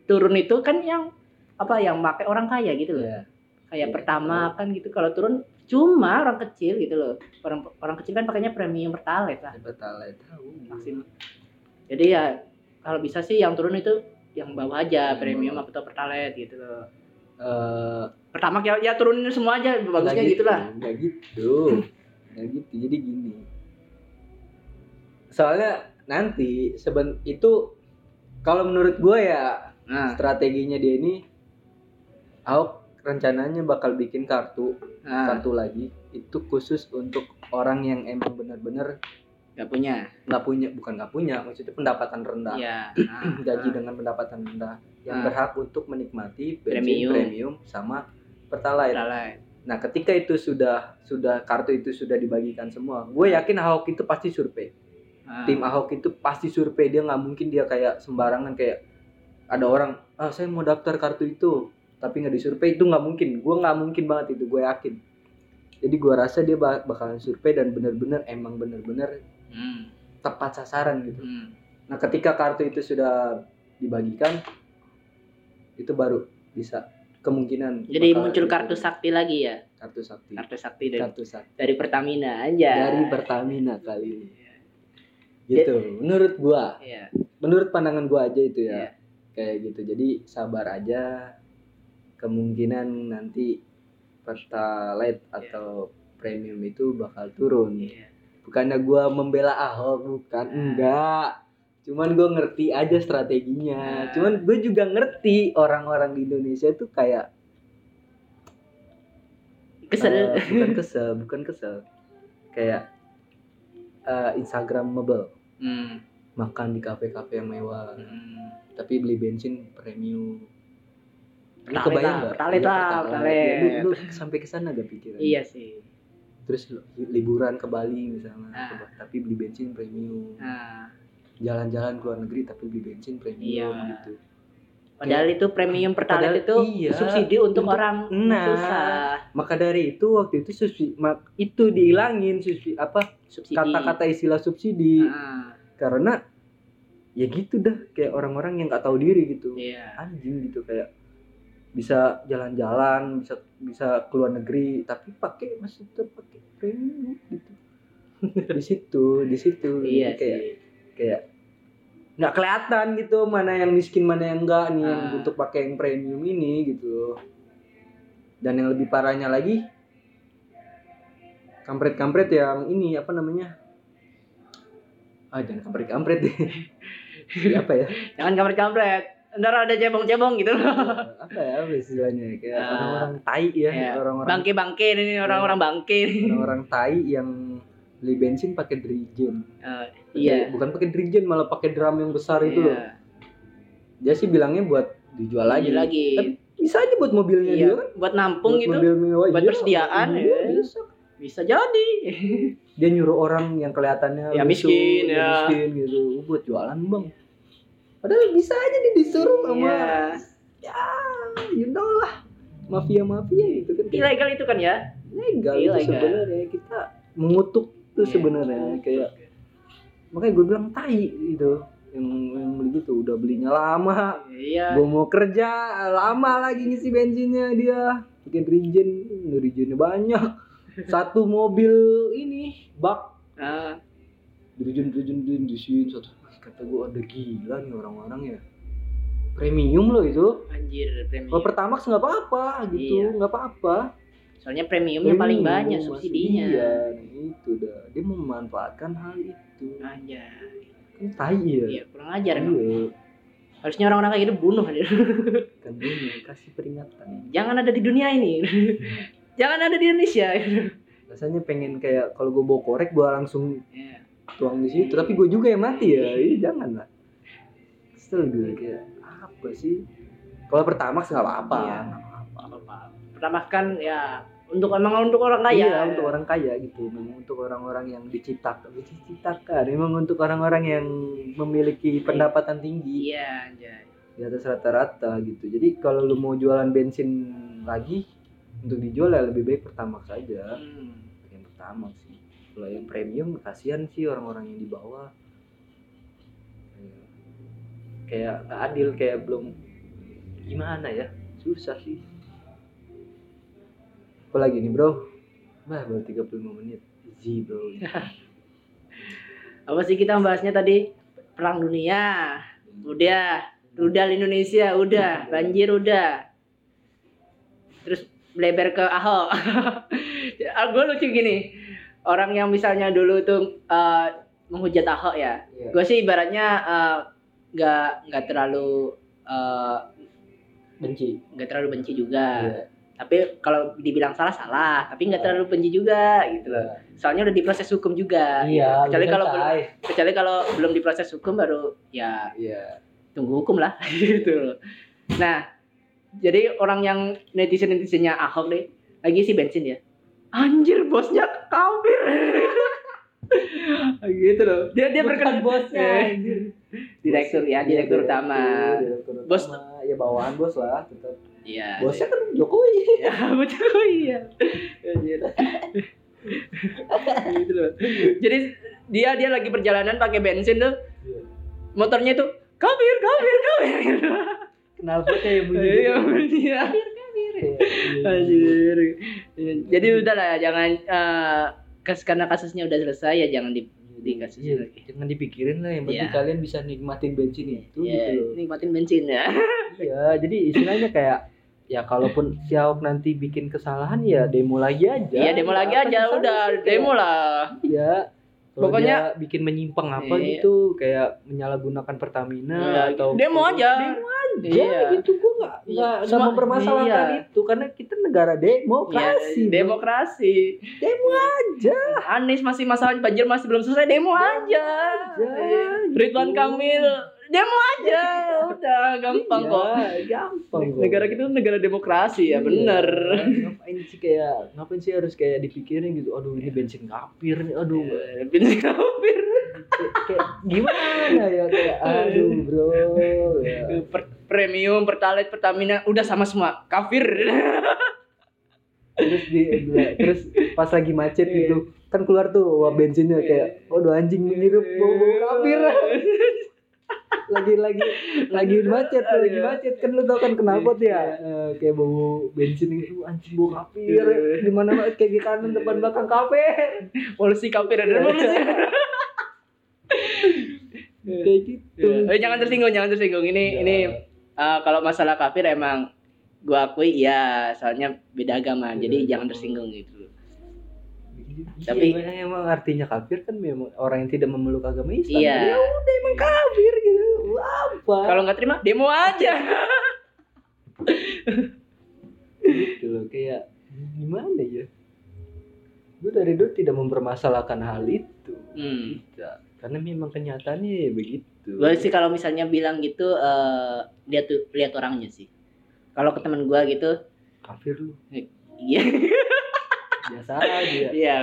turun itu kan yang apa yang pakai orang kaya gitu loh. Iya. Kayak Iya, pertama kan gitu kalau turun cuma orang kecil gitu loh. Orang orang kecil kan pakainya premium pertalite lah Pertalite tahu maksimum. Jadi ya kalau bisa sih yang turun itu yang bawah aja premium atau pertalite gitu loh. Eh, Pertama ya, ya turunin semua aja bagusnya gitu lah. nggak gitu. Nggak gitu jadi gini. Soalnya nanti seben itu kalau menurut gue ya Nah, strateginya dia ini Ahok rencananya bakal bikin kartu nah. kartu lagi. Itu khusus untuk orang yang emang benar-benar nggak punya. nggak punya bukan nggak punya maksudnya pendapatan rendah Iya. nah, gaji nah. dengan pendapatan rendah yang Ah. berhak untuk menikmati bensin Premium. premium, sama pertalite Pertalite. Nah, ketika itu sudah sudah kartu itu sudah dibagikan semua, gue yakin Ahok itu pasti survei. Nah, Tim Ahok itu pasti survei. Dia nggak mungkin dia kayak sembarangan kayak ada orang, ah saya mau daftar kartu itu, tapi nggak disurvei itu nggak mungkin. Gue nggak mungkin banget itu, gue yakin. Jadi gue rasa dia bak- bakalan survei dan bener-bener emang bener-bener hmm, tepat sasaran gitu. hmm. Nah, ketika kartu itu sudah dibagikan, itu baru bisa kemungkinan. Jadi muncul itu. kartu sakti lagi ya. kartu sakti. Kartu sakti dari, Kartu sakti. dari Pertamina aja. dari Pertamina kali ini. Gitu. Menurut gua, Iya. menurut pandangan gua aja itu ya. Iya. Kayak gitu. Jadi sabar aja. Kemungkinan nanti Pertalite atau premium itu bakal turun. Iya. Bukannya gua membela Ahok, bukan. Nah. Enggak. Cuman gua ngerti aja strateginya. Nah. Cuman gue juga ngerti orang-orang di Indonesia tuh kayak Kesel. Eh, bukan kesel, bukan kesel. Kayak eh, Instagramable, Hmm. makan di kafe-kafe yang mewah, Hmm. tapi beli bensin premium. Lu kebayang nggak? pertalite Iya, lah. Lu, lu sampai ke sana gak pikiran? Iya sih. Terus liburan ke Bali misalnya, Ah. ke tapi beli bensin premium. Nah, Jalan-jalan ke luar negeri tapi beli bensin premium Iya. gitu. padahal itu premium pertalite itu iya, subsidi untuk, untuk- orang Nah. susah. Maka dari itu waktu itu subsidi mak- itu dihilangin subsidi apa Subsidi. kata-kata istilah subsidi. Nah, karena ya gitu dah kayak orang-orang yang nggak tahu diri gitu iya. anjing gitu kayak bisa jalan-jalan bisa bisa keluar negeri tapi pakai masih tetap pakai premium gitu di situ di situ Iya kayak sih. kayak nggak kelihatan gitu mana yang miskin mana yang enggak nih yang Ah. untuk pakai yang premium ini gitu dan yang lebih parahnya lagi kampret-kampret yang ini apa namanya ah jangan kampret-kampret deh apa ya Jangan kampret-kampret. Ntar ada cebong-cebong gitu loh. apa ya apa istilahnya kayak Ah. orang-orang tai ya Iya. orang-orang Bangke-bangke ini orang-orang bangke. orang-orang tai yang beli bensin pakai drigen Eh, iya. bukan pakai drigen malah pakai drum yang besar itu loh Iya. dia sih bilangnya buat dijual lagi Lagi. lagi. Tapi bisa aja buat mobilnya Iya, dia kan buat nampung buat gitu mobil mewah buat iya, persediaan, iya, ya. bisa. bisa jadi. dia nyuruh orang yang kelihatannya Ya, lusuh, miskin, ya ya. miskin gitu buat jualan bang padahal bisa aja nih disuruh sama Iya. ya you know lah mafia mafia gitu kan Ilegal itu kan ya? legal itu Ilegal. sebenarnya kita mengutuk tuh Iya. sebenarnya kayak makanya gue bilang tai gitu yang, yang beli gitu udah belinya lama Iya. gue mau kerja lama lagi ngisi bensinnya dia bikin regen rigennya banyak satu mobil ini bak Ah, dirujun-rujun di sini satu kata gue ada gila nih orang-orang ya premium loh itu anjir premium. kalau pertamax nggak apa-apa gitu Iya. nggak apa-apa Soalnya premiumnya paling Premium, banyak masih- subsidinya. iya nah itu dah dia memanfaatkan hal itu Anjay. kan tai ya Iya, kurang ajar emang. Iya, Harusnya orang-orang kayak gitu bunuh aja. kan ini kasih peringatan Jangan ada di dunia ini. Jangan ada di Indonesia. rasanya pengen kayak kalau gue bawa korek gue langsung Iya. Tuang di situ tapi gue juga yang mati ya Ih, jangan lah kesel gue kayak apa sih kalau pertamax nggak apa-apa Iya. apa-apa. Pertama kan ya untuk emang untuk orang kaya. Iya, untuk orang kaya gitu. Memang untuk orang-orang yang diciptakan, diciptakan. Memang untuk orang-orang yang memiliki pendapatan tinggi Iya, anjay. di atas rata-rata gitu. Jadi kalau lu mau jualan bensin lagi untuk dijual ya lebih baik pertamax saja. Hmm. Yang pertama sih. Kalau yang premium kasihan sih orang-orang yang di bawah. Iya. Kayak nggak adil, kayak belum gimana ya? Susah sih. Apa lagi nih, Bro? Bah, baru 35 menit. Easy, Bro. Apa sih kita membahasnya tadi? Perang dunia. Udah. Rudal Indonesia udah. Banjir udah. Terus melebar ke Ahok. gue lucu gini. Orang yang misalnya dulu tuh eh, menghujat Ahok ya. Iya. Gue sih ibaratnya eh, nggak nggak terlalu eh, Benci. nggak terlalu benci juga. Iya. Tapi kalau dibilang salah salah, tapi nggak terlalu benci juga gitu loh. Soalnya udah diproses hukum juga. Iya, Kecuali belum kalau belum, kecuali kalau belum diproses hukum baru ya Iya. tunggu hukum lah gitu loh. Nah, jadi orang yang netizen netizennya Ahok deh lagi isi bensin ya. Anjir bosnya kafir. gitu loh. Dia dia berkenan bosnya, Eh, direktur ya, direktur Iya, utama. direktur Bos- utama. ya bawahan bos lah tetap. Iya. Bosnya kan Jokowi. Ya, iya. Anjir. gitu loh. Jadi dia dia lagi perjalanan pakai bensin tuh, Iya. motornya tuh kafir, kafir, kafir. Knalpotnya yang bunyi. Iya, gitu. Iya. Iya. Anjir. Jadi udah lah jangan eh, kas karena kasusnya udah selesai ya jangan di dikasih Iya, lagi. jangan dipikirin lah yang penting Iya. kalian bisa nikmatin bensin itu Iya, gitu loh. nikmatin bensin ya. Iya, jadi istilahnya kayak ya kalaupun si Ahok nanti bikin kesalahan ya demo lagi aja. Iya, demo lagi aja udah demo lah. Iya. Kalau Pokoknya- dia bikin menyimpang apa Iya. gitu, kayak menyalahgunakan Pertamina Iya, atau demo aja. Demo aja Iya. gitu gua nggak Iya, nggak nggak semua- mempermasalahkan iya. itu karena kita negara demokrasi. Iya, demokrasi. Demo aja. Anies masih masalah banjir masih belum selesai demo aja. aja, Ridwan gitu. Kamil demo aja. Udah gampang kok. Iya, gampang kok. Negara kita tuh negara demokrasi ya, Iya. bener. Ngapain sih kayak ngapain sih harus kayak dipikirin gitu. Aduh, ini bensin kafir nih. Aduh. Bensin kafir. kayak, gimana ya kayak aduh, Bro. Ya. Per- premium, pertalite, Pertamina udah sama semua. Kafir. Terus di terus pas lagi macet Iya. gitu kan keluar tuh wah bensinnya kayak waduh anjing menirup bau-bau kafir. Lagi lagi lagi macet tuh, lagi Iya. macet kan lu tau kan kenapa tuh ya Eh, kayak bau bensin gitu anjing bau kafir Iya. di mana kayak di kanan depan belakang kafe Polisi kafir ada polisi. kayak gitu Eh, jangan tersinggung, jangan tersinggung. Ini ini eh, kalau masalah kafir emang gua akui ya, soalnya beda agama. Jadi jangan tersinggung gitu. Tapi Tapi- emang, emang artinya kafir kan memang orang yang tidak memeluk agama Islam. Iya. Ya udah emang kafir. Apa? Kalau nggak terima, demo aja. gitu loh kayak gimana ya? Gue dari dulu tidak mempermasalahkan hal itu. Hmm. Tidak. Karena memang kenyataannya ya begitu. Gue sih kalau misalnya bilang gitu, eh lihat tuh lihat orangnya sih. Kalau ke teman gua gitu, kafir lu. iya, Biasa aja. iya.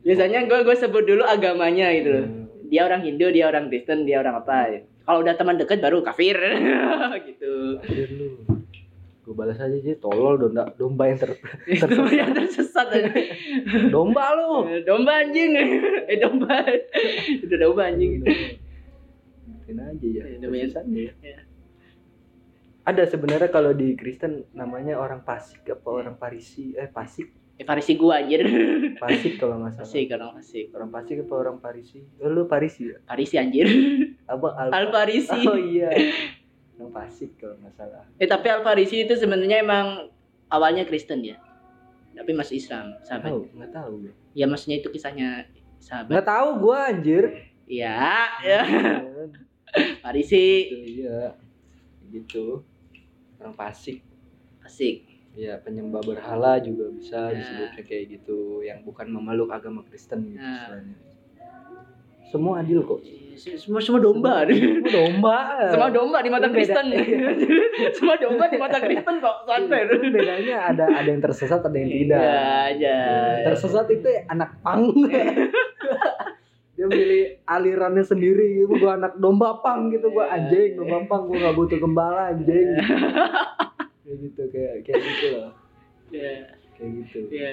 Biasanya gue gue sebut dulu agamanya gitu loh. Hmm. Dia orang Hindu, dia orang Kristen, dia orang apa. Kalau udah teman dekat baru kafir gitu. Kafir lu. Gue balas aja aja tolol domba domba yang ter Itu yang tersesat aja. domba lu. Domba anjing. Eh domba. Itu domba anjing. Mungkin aja ya. Ya, domba yang- ya. Ya. Ada sebenarnya kalau di Kristen namanya orang Pasik apa orang Parisi eh Pasik Eh, Farisi gua anjir. Pasik kalau nggak salah Fasik orang orang Pasik apa orang Parisi oh, lu Parisi ya Farisi anjir. apa Al, Al Farisi. oh iya orang Pasik kalau nggak salah Eh tapi Al Farisi itu sebenarnya emang awalnya Kristen ya. Tapi masuk Islam, sahabat. tahu nggak tahu gue Ya maksudnya itu kisahnya sahabat. nggak tahu gue anjir Iya, ya. Farisi. gitu iya gitu orang Pasik Fasik. Ya penyembah berhala juga bisa Ya. disebutnya kayak gitu yang bukan memeluk agama Kristen gitu Ya. istilahnya semua adil kok Semua semua domba. semua domba Semua domba di mata. Kristen. semua domba di mata Kristen kok santai. Bedanya ada ada yang tersesat ada yang tidak Iya aja. tersesat itu ya anak pang dia milih alirannya sendiri gitu gua anak domba pang gitu gua anjing domba pang gua nggak butuh gembala anjing kayak gitu kayak kayak gitu loh Iya. kayak gitu Iya.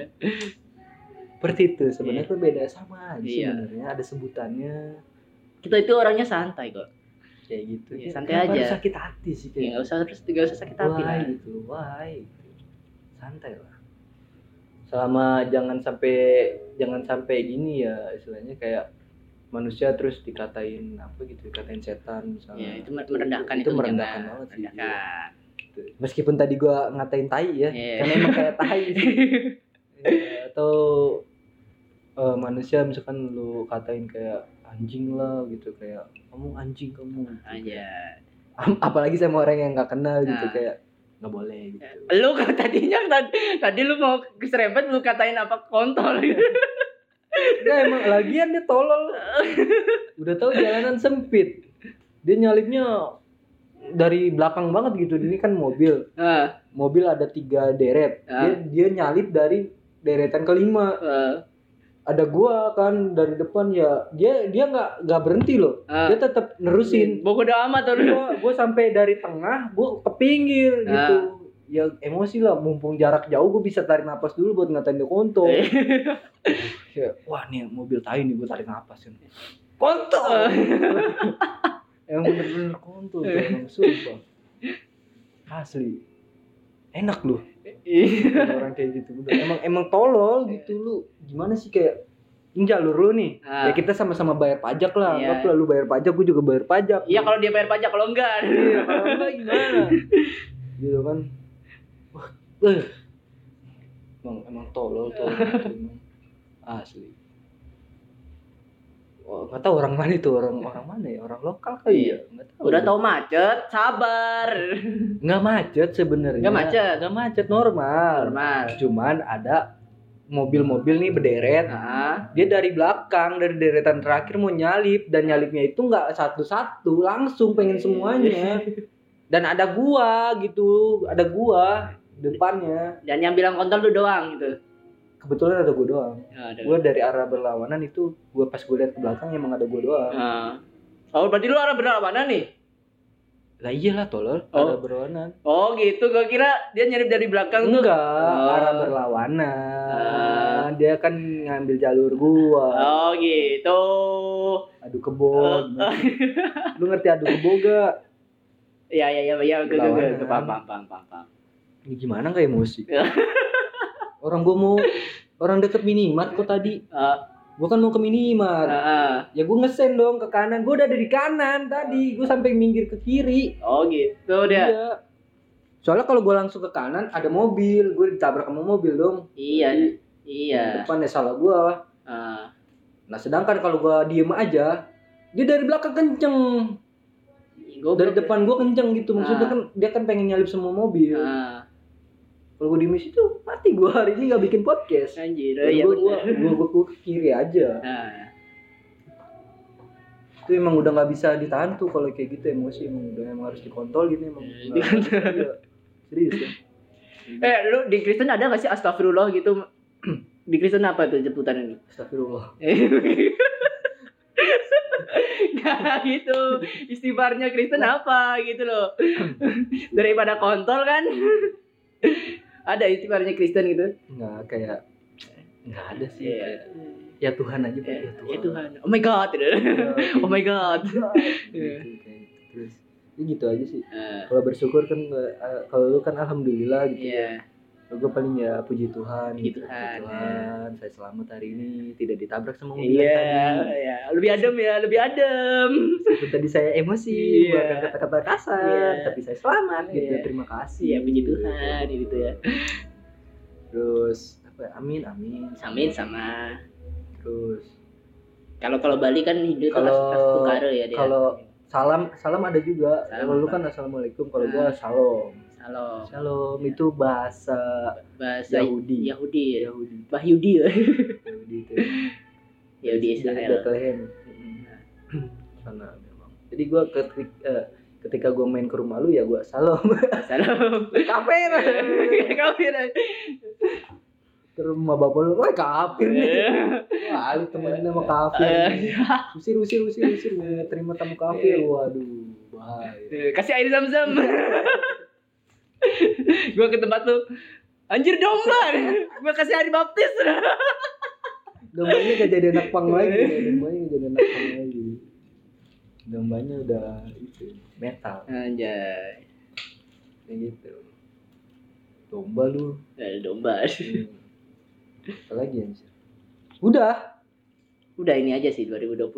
seperti itu sebenarnya tuh beda sama aja Iya. sebenarnya ada sebutannya Kita itu orangnya santai kok. kayak gitu Iya, Ya, santai kenapa aja. harus sakit hati sih Ya kayak nggak usah terus nggak usah sakit hati lah. gitu why santai lah selama jangan sampai jangan sampai gini ya istilahnya kayak manusia terus dikatain apa gitu dikatain setan misalnya Ya itu merendahkan itu itu, merendahkan banget sih Merendahkan. Gitu. meskipun tadi gua ngatain tai ya Iya. karena emang kayak tai sih Ya, atau eh, manusia misalkan lu katain kayak anjing lah gitu kayak kamu anjing kamu gitu. Aja. Am- apalagi sama orang yang nggak kenal gitu Nah. kayak nggak boleh gitu Lu kan tadinya tadi, tadi lu mau keserempet lu katain apa kontol gitu. Nggak emang lagian dia tolol udah tahu jalanan sempit dia nyalipnya dari belakang banget gitu. Ini kan mobil. Nah, mobil ada tiga deret. Dia, Ah. dia nyalip dari deretan kelima eh, ada gua kan dari depan ya dia dia nggak nggak berhenti loh. Ah. dia tetap nerusin. Bodoh amat tuh. gua gua sampai dari tengah gua ke pinggir gitu. Ya emosi lah. Mumpung jarak jauh gua bisa tarik napas dulu buat ngatain dia kontol. Eh. ya, wah nih mobil tai nih gua tarik napas. Kan kontol emang bener-bener kontol tuh emang sumpah. Asli. Enak lu Iya. Orang kayak gitu. Udah, emang emang tolol gitu lu. Gimana sih kayak ini jalur lu nih. Ah. ya kita sama-sama bayar pajak lah. Iya. lu bayar pajak gue juga bayar pajak. Iya kalau dia bayar pajak kalau enggak. Iya, kalau enggak gimana? Gitu kan. Wah. Eh. emang emang tolol tolol gitu, asli nggak tahu orang mana itu orang orang mana ya? Orang lokal kali ya? Nggak tahu Udah tahu macet, sabar. nggak macet sebenarnya. Nggak macet. nggak macet normal. Normal. cuman ada mobil-mobil nih berderet. Nah, dia dari belakang dari deretan terakhir mau nyalip. Dan nyalipnya itu nggak satu-satu langsung pengen semuanya. Dan ada gua gitu ada gua depannya. Dan yang bilang kontol lu doang gitu. Kebetulan ada gua doang Ya, ada. gua dari arah berlawanan itu gua pas gua lihat ke belakang emang ada gua doang Nah. Oh, berarti lu arah berlawanan nih? lah iyalah tolol Oh. arah berlawanan Oh, gitu. Gua kira dia nyarip dari belakang tuh. enggak Oh. arah berlawanan Ah. dia kan ngambil jalur gua Oh, gitu. adu kebo Oh. lu ngerti adu kebo gak Iya, iya, iya, iya, gue gue gue paham, paham, paham, paham, gimana nggak emosi? Orang gua mau orang deket minimart kok tadi. Eh, Gua kan mau ke minimart. eh, eh. Ya gua ngesen dong ke kanan. Gua udah ada di kanan tadi. Gua sampai minggir ke kiri. Oh, gitu dia. Iya. Soalnya kalau gua langsung ke kanan ada mobil, gua ditabrak sama mobil dong. Iya, Yang iya. Depan ya salah gua. Eh, Nah sedangkan kalau gua diem aja, dia dari belakang kenceng. gua Dari depan gua kenceng gitu. Maksudnya Ah. kan dia kan pengen nyalip semua mobil. Eh, Kalau gua diem di situ mati gua hari ini nggak bikin podcast. anjir, gua, benar. gua, gua, gua ke kiri aja. Nah, itu emang udah nggak bisa ditahan tuh kalau kayak gitu emosi emang udah emang harus dikontrol gitu emang Nggak- iya. serius ya Eh, lu di Kristen ada gak sih astagfirullah gitu? Di Kristen apa tuh jemputan ini? astagfirullah Gak gitu. Istighfarnya Kristen apa gitu loh. Daripada kontol kan. ada istighfarnya Kristen gitu. nggak kayak nggak ada sih Iya. kayak, ya Tuhan aja Eh, ya Tuhan, Ya Tuhan. Oh my god. gitu. Oh my god. gitu, terus ya gitu aja sih Eh, kalau bersyukur kan eh, kalau lu kan alhamdulillah gitu Iya. Gue paling ya puji Tuhan Puji gitu. Tuhan, Tuhan saya selamat hari ini tidak ditabrak sama mobil Iya, tadi ya. lebih adem ya, lebih adem. Tadi saya emosi Iya. bahkan kata-kata kasar Iya. tapi saya selamat gitu Iya. terima kasih Iya, puji Tuhan gitu ya. terus apa ya, amin amin Amin sama terus kalau kalau Bali kan Hindu itu Kalau- ya dia. kalau salam salam ada juga Salam kalau lu kan assalamualaikum kalau Nah. gua shalom Halo, shalom. Itu bahasa bahasa Yahudi. Yahudi. Ya. Yahudi. Bahyudi. Ya. Yahudi itu. Yahudi Israel. Bethlehem. Sana memang. Jadi gua ketik, eh, ketika gua main ke rumah lu ya gua salam. Salam. kafir. Kafir. ke rumah bapak lu. Wah kafir wah lu temenin sama kafir Eh. usir usir usir usir. Terima tamu kafir. Waduh bahaya. Kasih air zam-zam. gua ke tempat tuh Anjir domba. gua kasih air baptis. dombanya gak jadi anak pang lagi dombanya gak jadi anak pang lagi dombanya udah itu metal Anjay. kayak gitu domba lu Ada domba. Hmm. apa lagi ya Mister? udah Udah ini aja sih 2020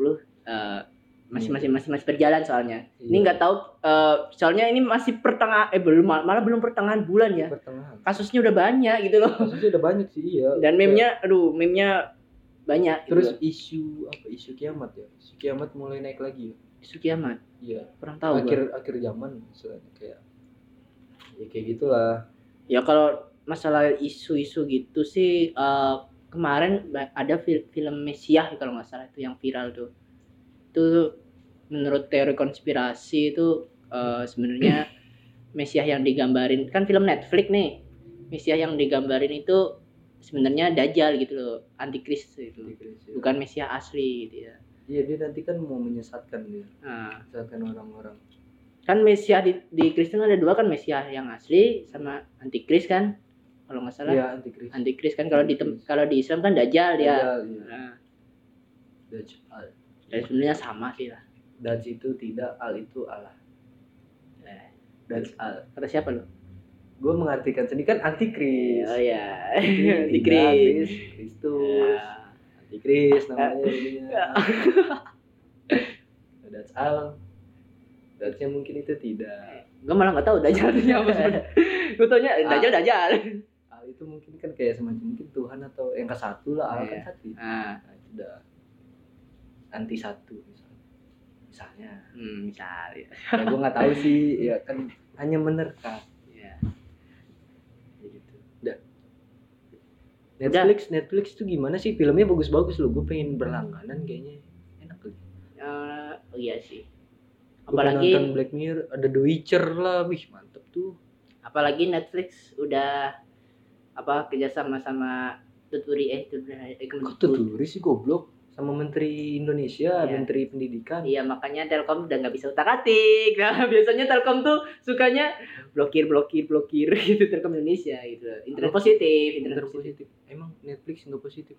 eh, masih masih masih masih berjalan soalnya. Ini Iya. nggak tahu eh, soalnya ini masih pertengahan eh belum malah belum pertengahan bulan ya. pertengahan Kasusnya udah banyak gitu loh. kasusnya udah banyak sih iya Dan meme-nya aduh meme-nya banyak terus gitu. isu apa isu kiamat ya isu kiamat mulai naik lagi ya isu kiamat. iya Kurang tahu akhir gua. akhir zaman misalnya kayak ya kayak gitulah Ya kalau masalah isu-isu gitu sih eh, kemarin ada fil- film Mesiah kalau nggak salah itu yang viral tuh. Itu menurut teori konspirasi itu eh, sebenarnya Mesiah yang digambarin kan film Netflix nih. Mesiah yang digambarin itu sebenarnya Dajjal gitu loh, antikris itu. Bukan Mesiah asli gitu ya. iya dia nanti kan mau menyesatkan dia Nah, menyesatkan orang-orang kan Mesiah di, di Kristen ada dua kan Mesiah yang asli sama antikris kan kalau nggak salah iya antikris antikris kan kalau di kalau di Islam kan dajjal dia Dajjal, iya. nah, Dajjal. Dan sebenarnya sama sih lah. Daj itu tidak al itu Allah. Eh, Dajjal kata siapa lo gue mengartikan sendiri kan antikris. Oh ya Tidak, antikris. Kristus. Ya. antikris namanya jadinya. Dajjal Dajjal mungkin itu tidak. Gue malah nggak tahu dajjal itu apa sebenarnya gue taunya dajjal dajjal. Al itu mungkin kan kayak semacam mungkin Tuhan atau yang ke satu lah al Iya. kan satu. Ya. nah nah itu udah anti satu misalnya. Misalnya. Hmm, misalnya. Ya gue nggak tahu sih. Ya kan hanya menerka ya. kayak gitu udah. Netflix Netflix tuh gimana sih? Filmnya bagus-bagus loh. Gue pengen berlangganan kayaknya. Enak lagi Eh, oh iya sih. Apalagi nonton Black Mirror ada The Witcher lah. Wih mantep tuh. Apalagi Netflix udah apa kerjasama sama tuturi eh tuturi eh, kok tuturi sih goblok sama Menteri Indonesia Iya. Menteri Pendidikan Iya makanya Telkom udah nggak bisa utak atik. Nah biasanya Telkom tuh sukanya blokir blokir blokir gitu Telkom Indonesia gitu. Internet Apa? positif, internet Inter positif. positif emang Netflix nggak positif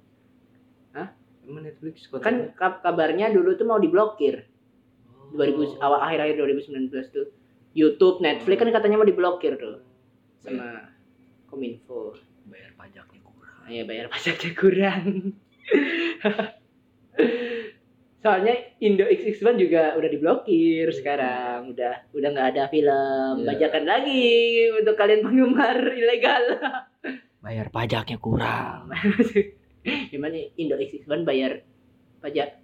Hah? emang Netflix Kan kontennya ka- kabarnya dulu tuh mau diblokir Oh. 2000 awal akhir akhir 2019 tuh. YouTube, Netflix kan katanya mau diblokir tuh sama Kominfo. bayar pajaknya kurang Nah, ya bayar pajaknya kurang. Soalnya Indo XX1 juga udah diblokir sekarang, udah udah nggak ada film Iya. bajakan lagi untuk kalian penggemar ilegal. bayar pajaknya kurang Gimana Indo XX1 bayar pajak?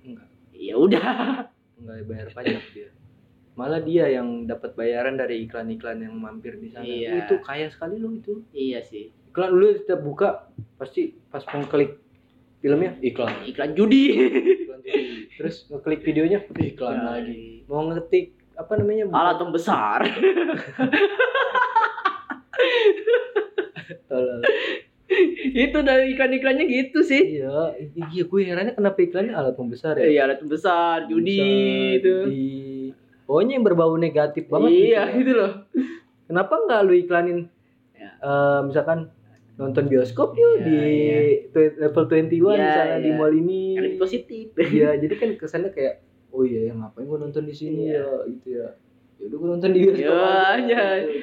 enggak Ya udah. enggak bayar pajak dia malah dia yang dapat bayaran dari iklan-iklan yang mampir di sana Iya. itu kaya sekali loh itu Iya sih. iklan lu setiap buka pasti pas mau klik filmnya iklan Iklan judi. iklan TV. terus ngeklik videonya iklan lagi mau ngetik apa namanya Alat besar. Itu dari iklan-iklannya gitu sih. iya iya gue herannya kenapa iklannya alat pembesar ya Iya, alat yang besar, judi Pembesar, itu. judi. pokoknya yang berbau negatif banget Iya, gitu ya. gitu loh. kenapa nggak lu iklanin Ya. eh, misalkan nonton bioskop yuk Iya, di iya. tw- level 21 Iya, di sana di iya. mall ini Yang positif. Iya, jadi kan kesannya kayak oh iya ya ngapain gua nonton di sini Iya. ya gitu ya. Ya udah gua nonton di bioskop Iya, aja. iya. gitu.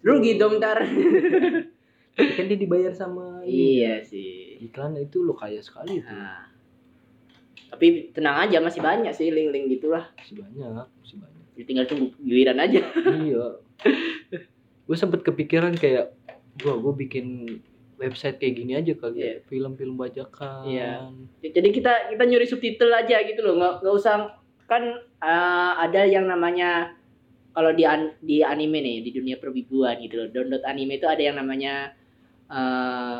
rugi dong ntar kan dia dibayar sama iya sih iklan itu lo kaya sekali itu nah. tapi tenang aja masih banyak sih link-link gitulah masih banyak masih banyak Ya, tinggal tunggu giliran aja iya gue sempet kepikiran kayak gua gue bikin website kayak gini aja kali Iya. ya film-film bajakan Iya. jadi kita kita nyuri subtitle aja gitu loh nggak nggak usah kan eh, ada yang namanya kalau di an- di anime nih di dunia perwibuan gitu loh download anime itu ada yang namanya eh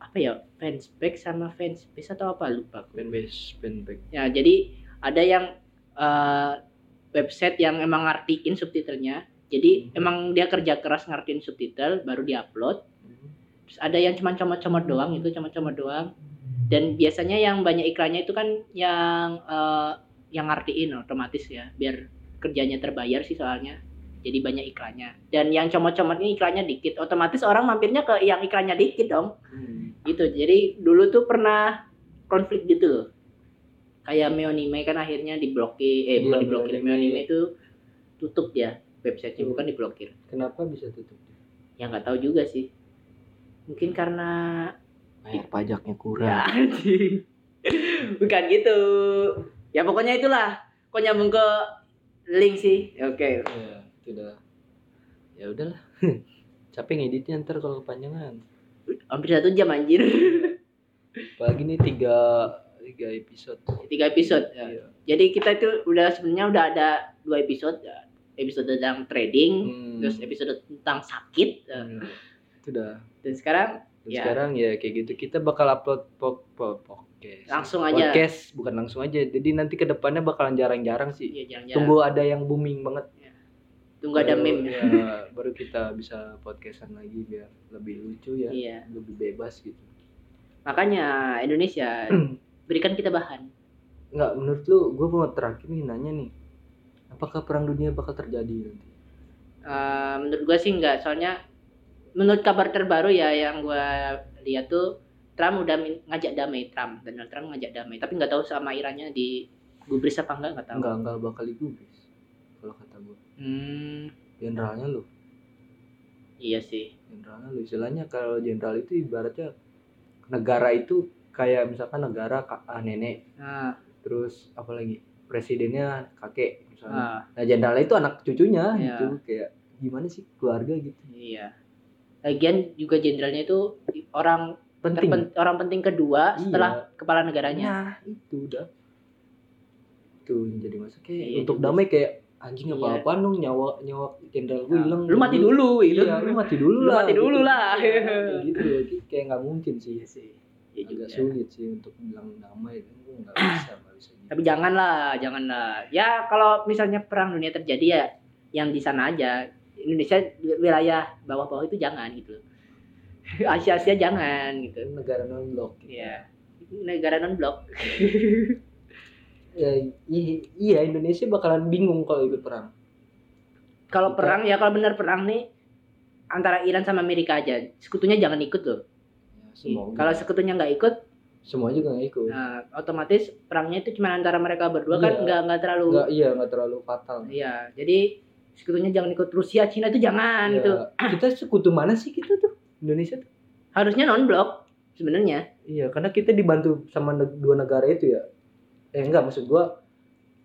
apa ya fanspage sama fanspage atau apa lupa fanbase fanbase ya jadi ada yang eh, website yang emang ngertiin subtitlenya jadi Hmm. emang dia kerja keras ngertiin subtitle baru diupload. Terus ada yang cuma comot-comot doang itu comot-comot doang. Dan biasanya yang banyak iklannya itu kan yang eh, yang ngertiin otomatis ya biar kerjanya terbayar sih soalnya. Jadi banyak iklannya. Dan yang comot-comot ini iklannya dikit. Otomatis orang mampirnya ke yang iklannya dikit dong. Hmm. gitu. Jadi dulu tuh pernah konflik gitu loh. Kayak Meonime kan akhirnya diblokir eh Iya, bukan diblokir Meonime. Meonime itu tutup ya websitenya bukan diblokir. Kenapa bisa tutup ya nggak tahu juga sih. Mungkin karena bayar pajaknya ya kurang anjing. bukan gitu. Ya pokoknya itulah. Kok nyambung ke link sih? Oke. Ya itu udah ya udahlah. Capek ngeditnya ntar kalau kepanjangan. Hampir satu jam anjir. Apalagi nih tiga tiga episode. Tiga episode. Ya. Iya. jadi kita itu udah sebenarnya udah ada dua episode. ya. Episode tentang trading Hmm. terus episode tentang sakit ya. Hmm. itu udah dan sekarang Dan Ya. sekarang ya kayak gitu kita bakal upload po po podcast Langsung aja. podcast bukan langsung aja. Jadi nanti ke depannya bakalan jarang-jarang sih. Ya jangan-jangan tunggu ada yang booming banget. Tunggu ada Baru- meme. ya, baru kita bisa podcastan lagi biar lebih lucu ya. Iya. Lebih bebas gitu. Makanya Indonesia berikan kita bahan. Nggak menurut lu gue mau terakhir nih nanya nih apakah perang dunia bakal terjadi nanti? Eh, menurut gua sih enggak. Soalnya menurut kabar terbaru ya yang gua lihat tuh Trump udah ngajak damai. Trump Donald Trump ngajak damai. Tapi nggak tahu sama Irannya di gubris apa enggak nggak tahu. Nggak nggak bakal digubris kalau kata gue hmm. Jenderalnya lu. Iya sih. Jenderalnya lu. Istilahnya kalau jenderal itu ibaratnya negara itu kayak misalkan negara kak ah, nenek. Nah, terus apa lagi? Presidennya kakek misalnya. Ah, nah jenderalnya itu anak cucunya Iya. gitu kayak gimana sih keluarga gitu? Iya. Lagian juga jenderalnya itu orang penting. terpen- orang penting kedua Iya. setelah kepala negaranya. Nah itu udah. Tuh yang jadi masa kayak Iya untuk damai kayak anjing Iya. apa apaan dong nyawa nyawa jenderal gue Nah, hilang. Lu mati dulu gitu. iya lu mati dulu Lu lah mati dulu gitu. lah. Iya, gitu. Loh kayak nggak mungkin sih. Iya sih ya juga agak sulit sih untuk bilang damai itu nggak bisa nggak bisa gitu. tapi janganlah janganlah. Ya kalau misalnya perang dunia terjadi ya yang di sana aja. Indonesia wilayah bawah-bawah itu jangan gitu Asia Asia jangan gitu. Negara non blok ya negara non blok ya, iya Indonesia bakalan bingung kalau ikut perang. Kalau perang ya kalau benar perang nih antara Iran sama Amerika aja. Sekutunya jangan ikut loh semua kalau sekutunya nggak ikut? Semua juga nggak ikut. Nah, otomatis perangnya itu cuma antara mereka berdua kan Iya. nggak nggak terlalu nggak iya nggak terlalu fatal. Iya jadi sekutunya jangan ikut Rusia Cina itu jangan Ya, gitu. Kita sekutu mana sih kita tuh? Indonesia tuh? Harusnya non blok sebenarnya. Iya karena kita dibantu sama dua negara itu ya. Eh enggak maksud gua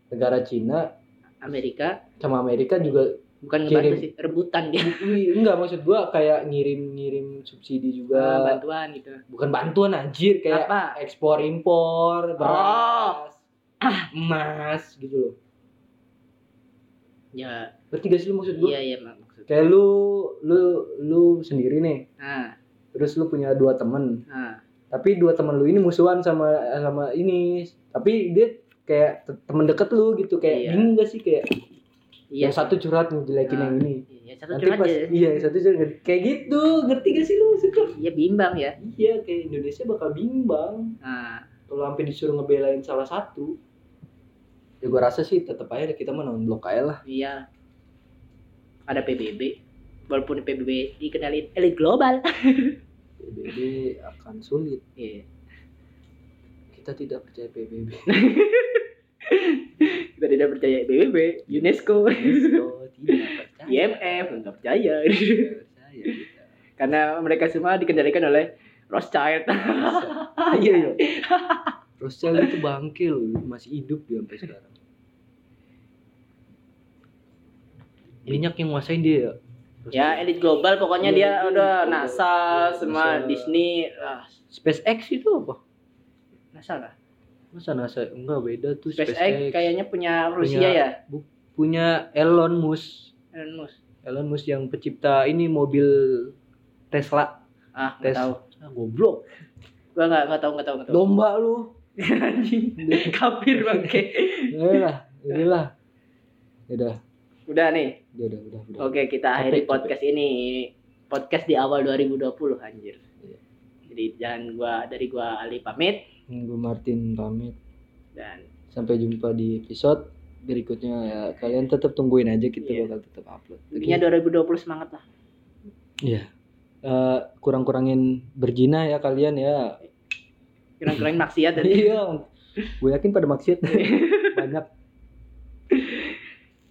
negara Cina Amerika. sama Amerika juga bukan ngebantu Kirim. sih rebutan dia. Enggak maksud gua kayak ngirim-ngirim subsidi Ah, juga bantuan gitu. Bukan bantuan anjir kayak apa? ekspor impor Oh. beras emas gitu loh. Ya. Ngerti gak sih lu maksud gua? Iya iya mak maksud kayak lu lu lu sendiri nih. Nah terus lu punya dua temen. Nah tapi dua temen lu ini musuhan sama sama ini. Tapi dia kayak te- temen deket lu gitu. Kayak Iya. bingung gak sih? Kayak iya yang satu curhat ngejelekin Ah. yang ini. iya satu nanti curhat pas aja iya yang satu curhat kayak gitu ngerti gak sih lu maksudnya iya bimbang ya. Iya kayak Indonesia bakal bimbang. Nah kalau sampai disuruh ngebelain salah satu ya gua rasa sih tetap aja kita mah blok aja lah. Iya. Ada PBB walaupun PBB dikenalin elit global. PBB akan sulit. Iya. Kita tidak percaya PBB tidak percaya PBB UNESCO UNESCO tidak percaya IMF ya kita. Karena mereka semua dikendalikan oleh Rothschild. iya iya Rothschild itu bangke loh masih hidup dia sampai sekarang minyak yang nguasain dia ya ya, elit global pokoknya Iya, dia iya, udah iya. NASA semua NASA. Disney SpaceX itu apa NASA lah. Masa NASA enggak beda tuh SpaceX kayaknya punya Rusia Punya- ya. Bu- punya Elon Musk Elon Musk. Elon Musk yang pencipta ini mobil Tesla Ah, Tes. nggak tahu. ah, goblok Gua nggak nggak tahu nggak tahu nggak tahu. domba lu Anjing. Kafir bangke. ya lah inilah udah Udah nih. udah udah udah, udah. Oke, kita Capek, akhiri capek. podcast ini. Podcast di awal 2020 anjir. Iya. Jadi jangan gua dari gua Ali pamit gue Martin pamit dan sampai jumpa di episode berikutnya ya kalian tetap tungguin aja kita Iya. bakal tetap upload intinya 2020 semangat lah. Iya. Eh, kurang-kurangin berzina ya kalian ya. Kira-kira maksiat Iya. Gue yakin pada maksiat banyak.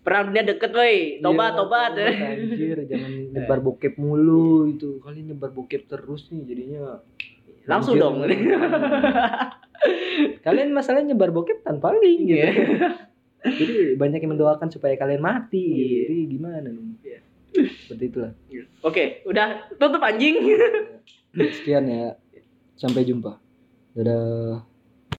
perang dunia deket woi. Tobat, Iya, tobat. Anjir, jangan nyebar bokep mulu itu. Kalian nyebar bokep terus nih jadinya. Langsung Anjir. dong. kalian masalahnya nyebar bokep tanpa link gitu. Iya. Jadi banyak yang mendoakan supaya kalian mati. Iya. Jadi gimana dong? Iya. Seperti itulah. Oke, udah tutup anjing. Sekian ya. Sampai jumpa. Dadah.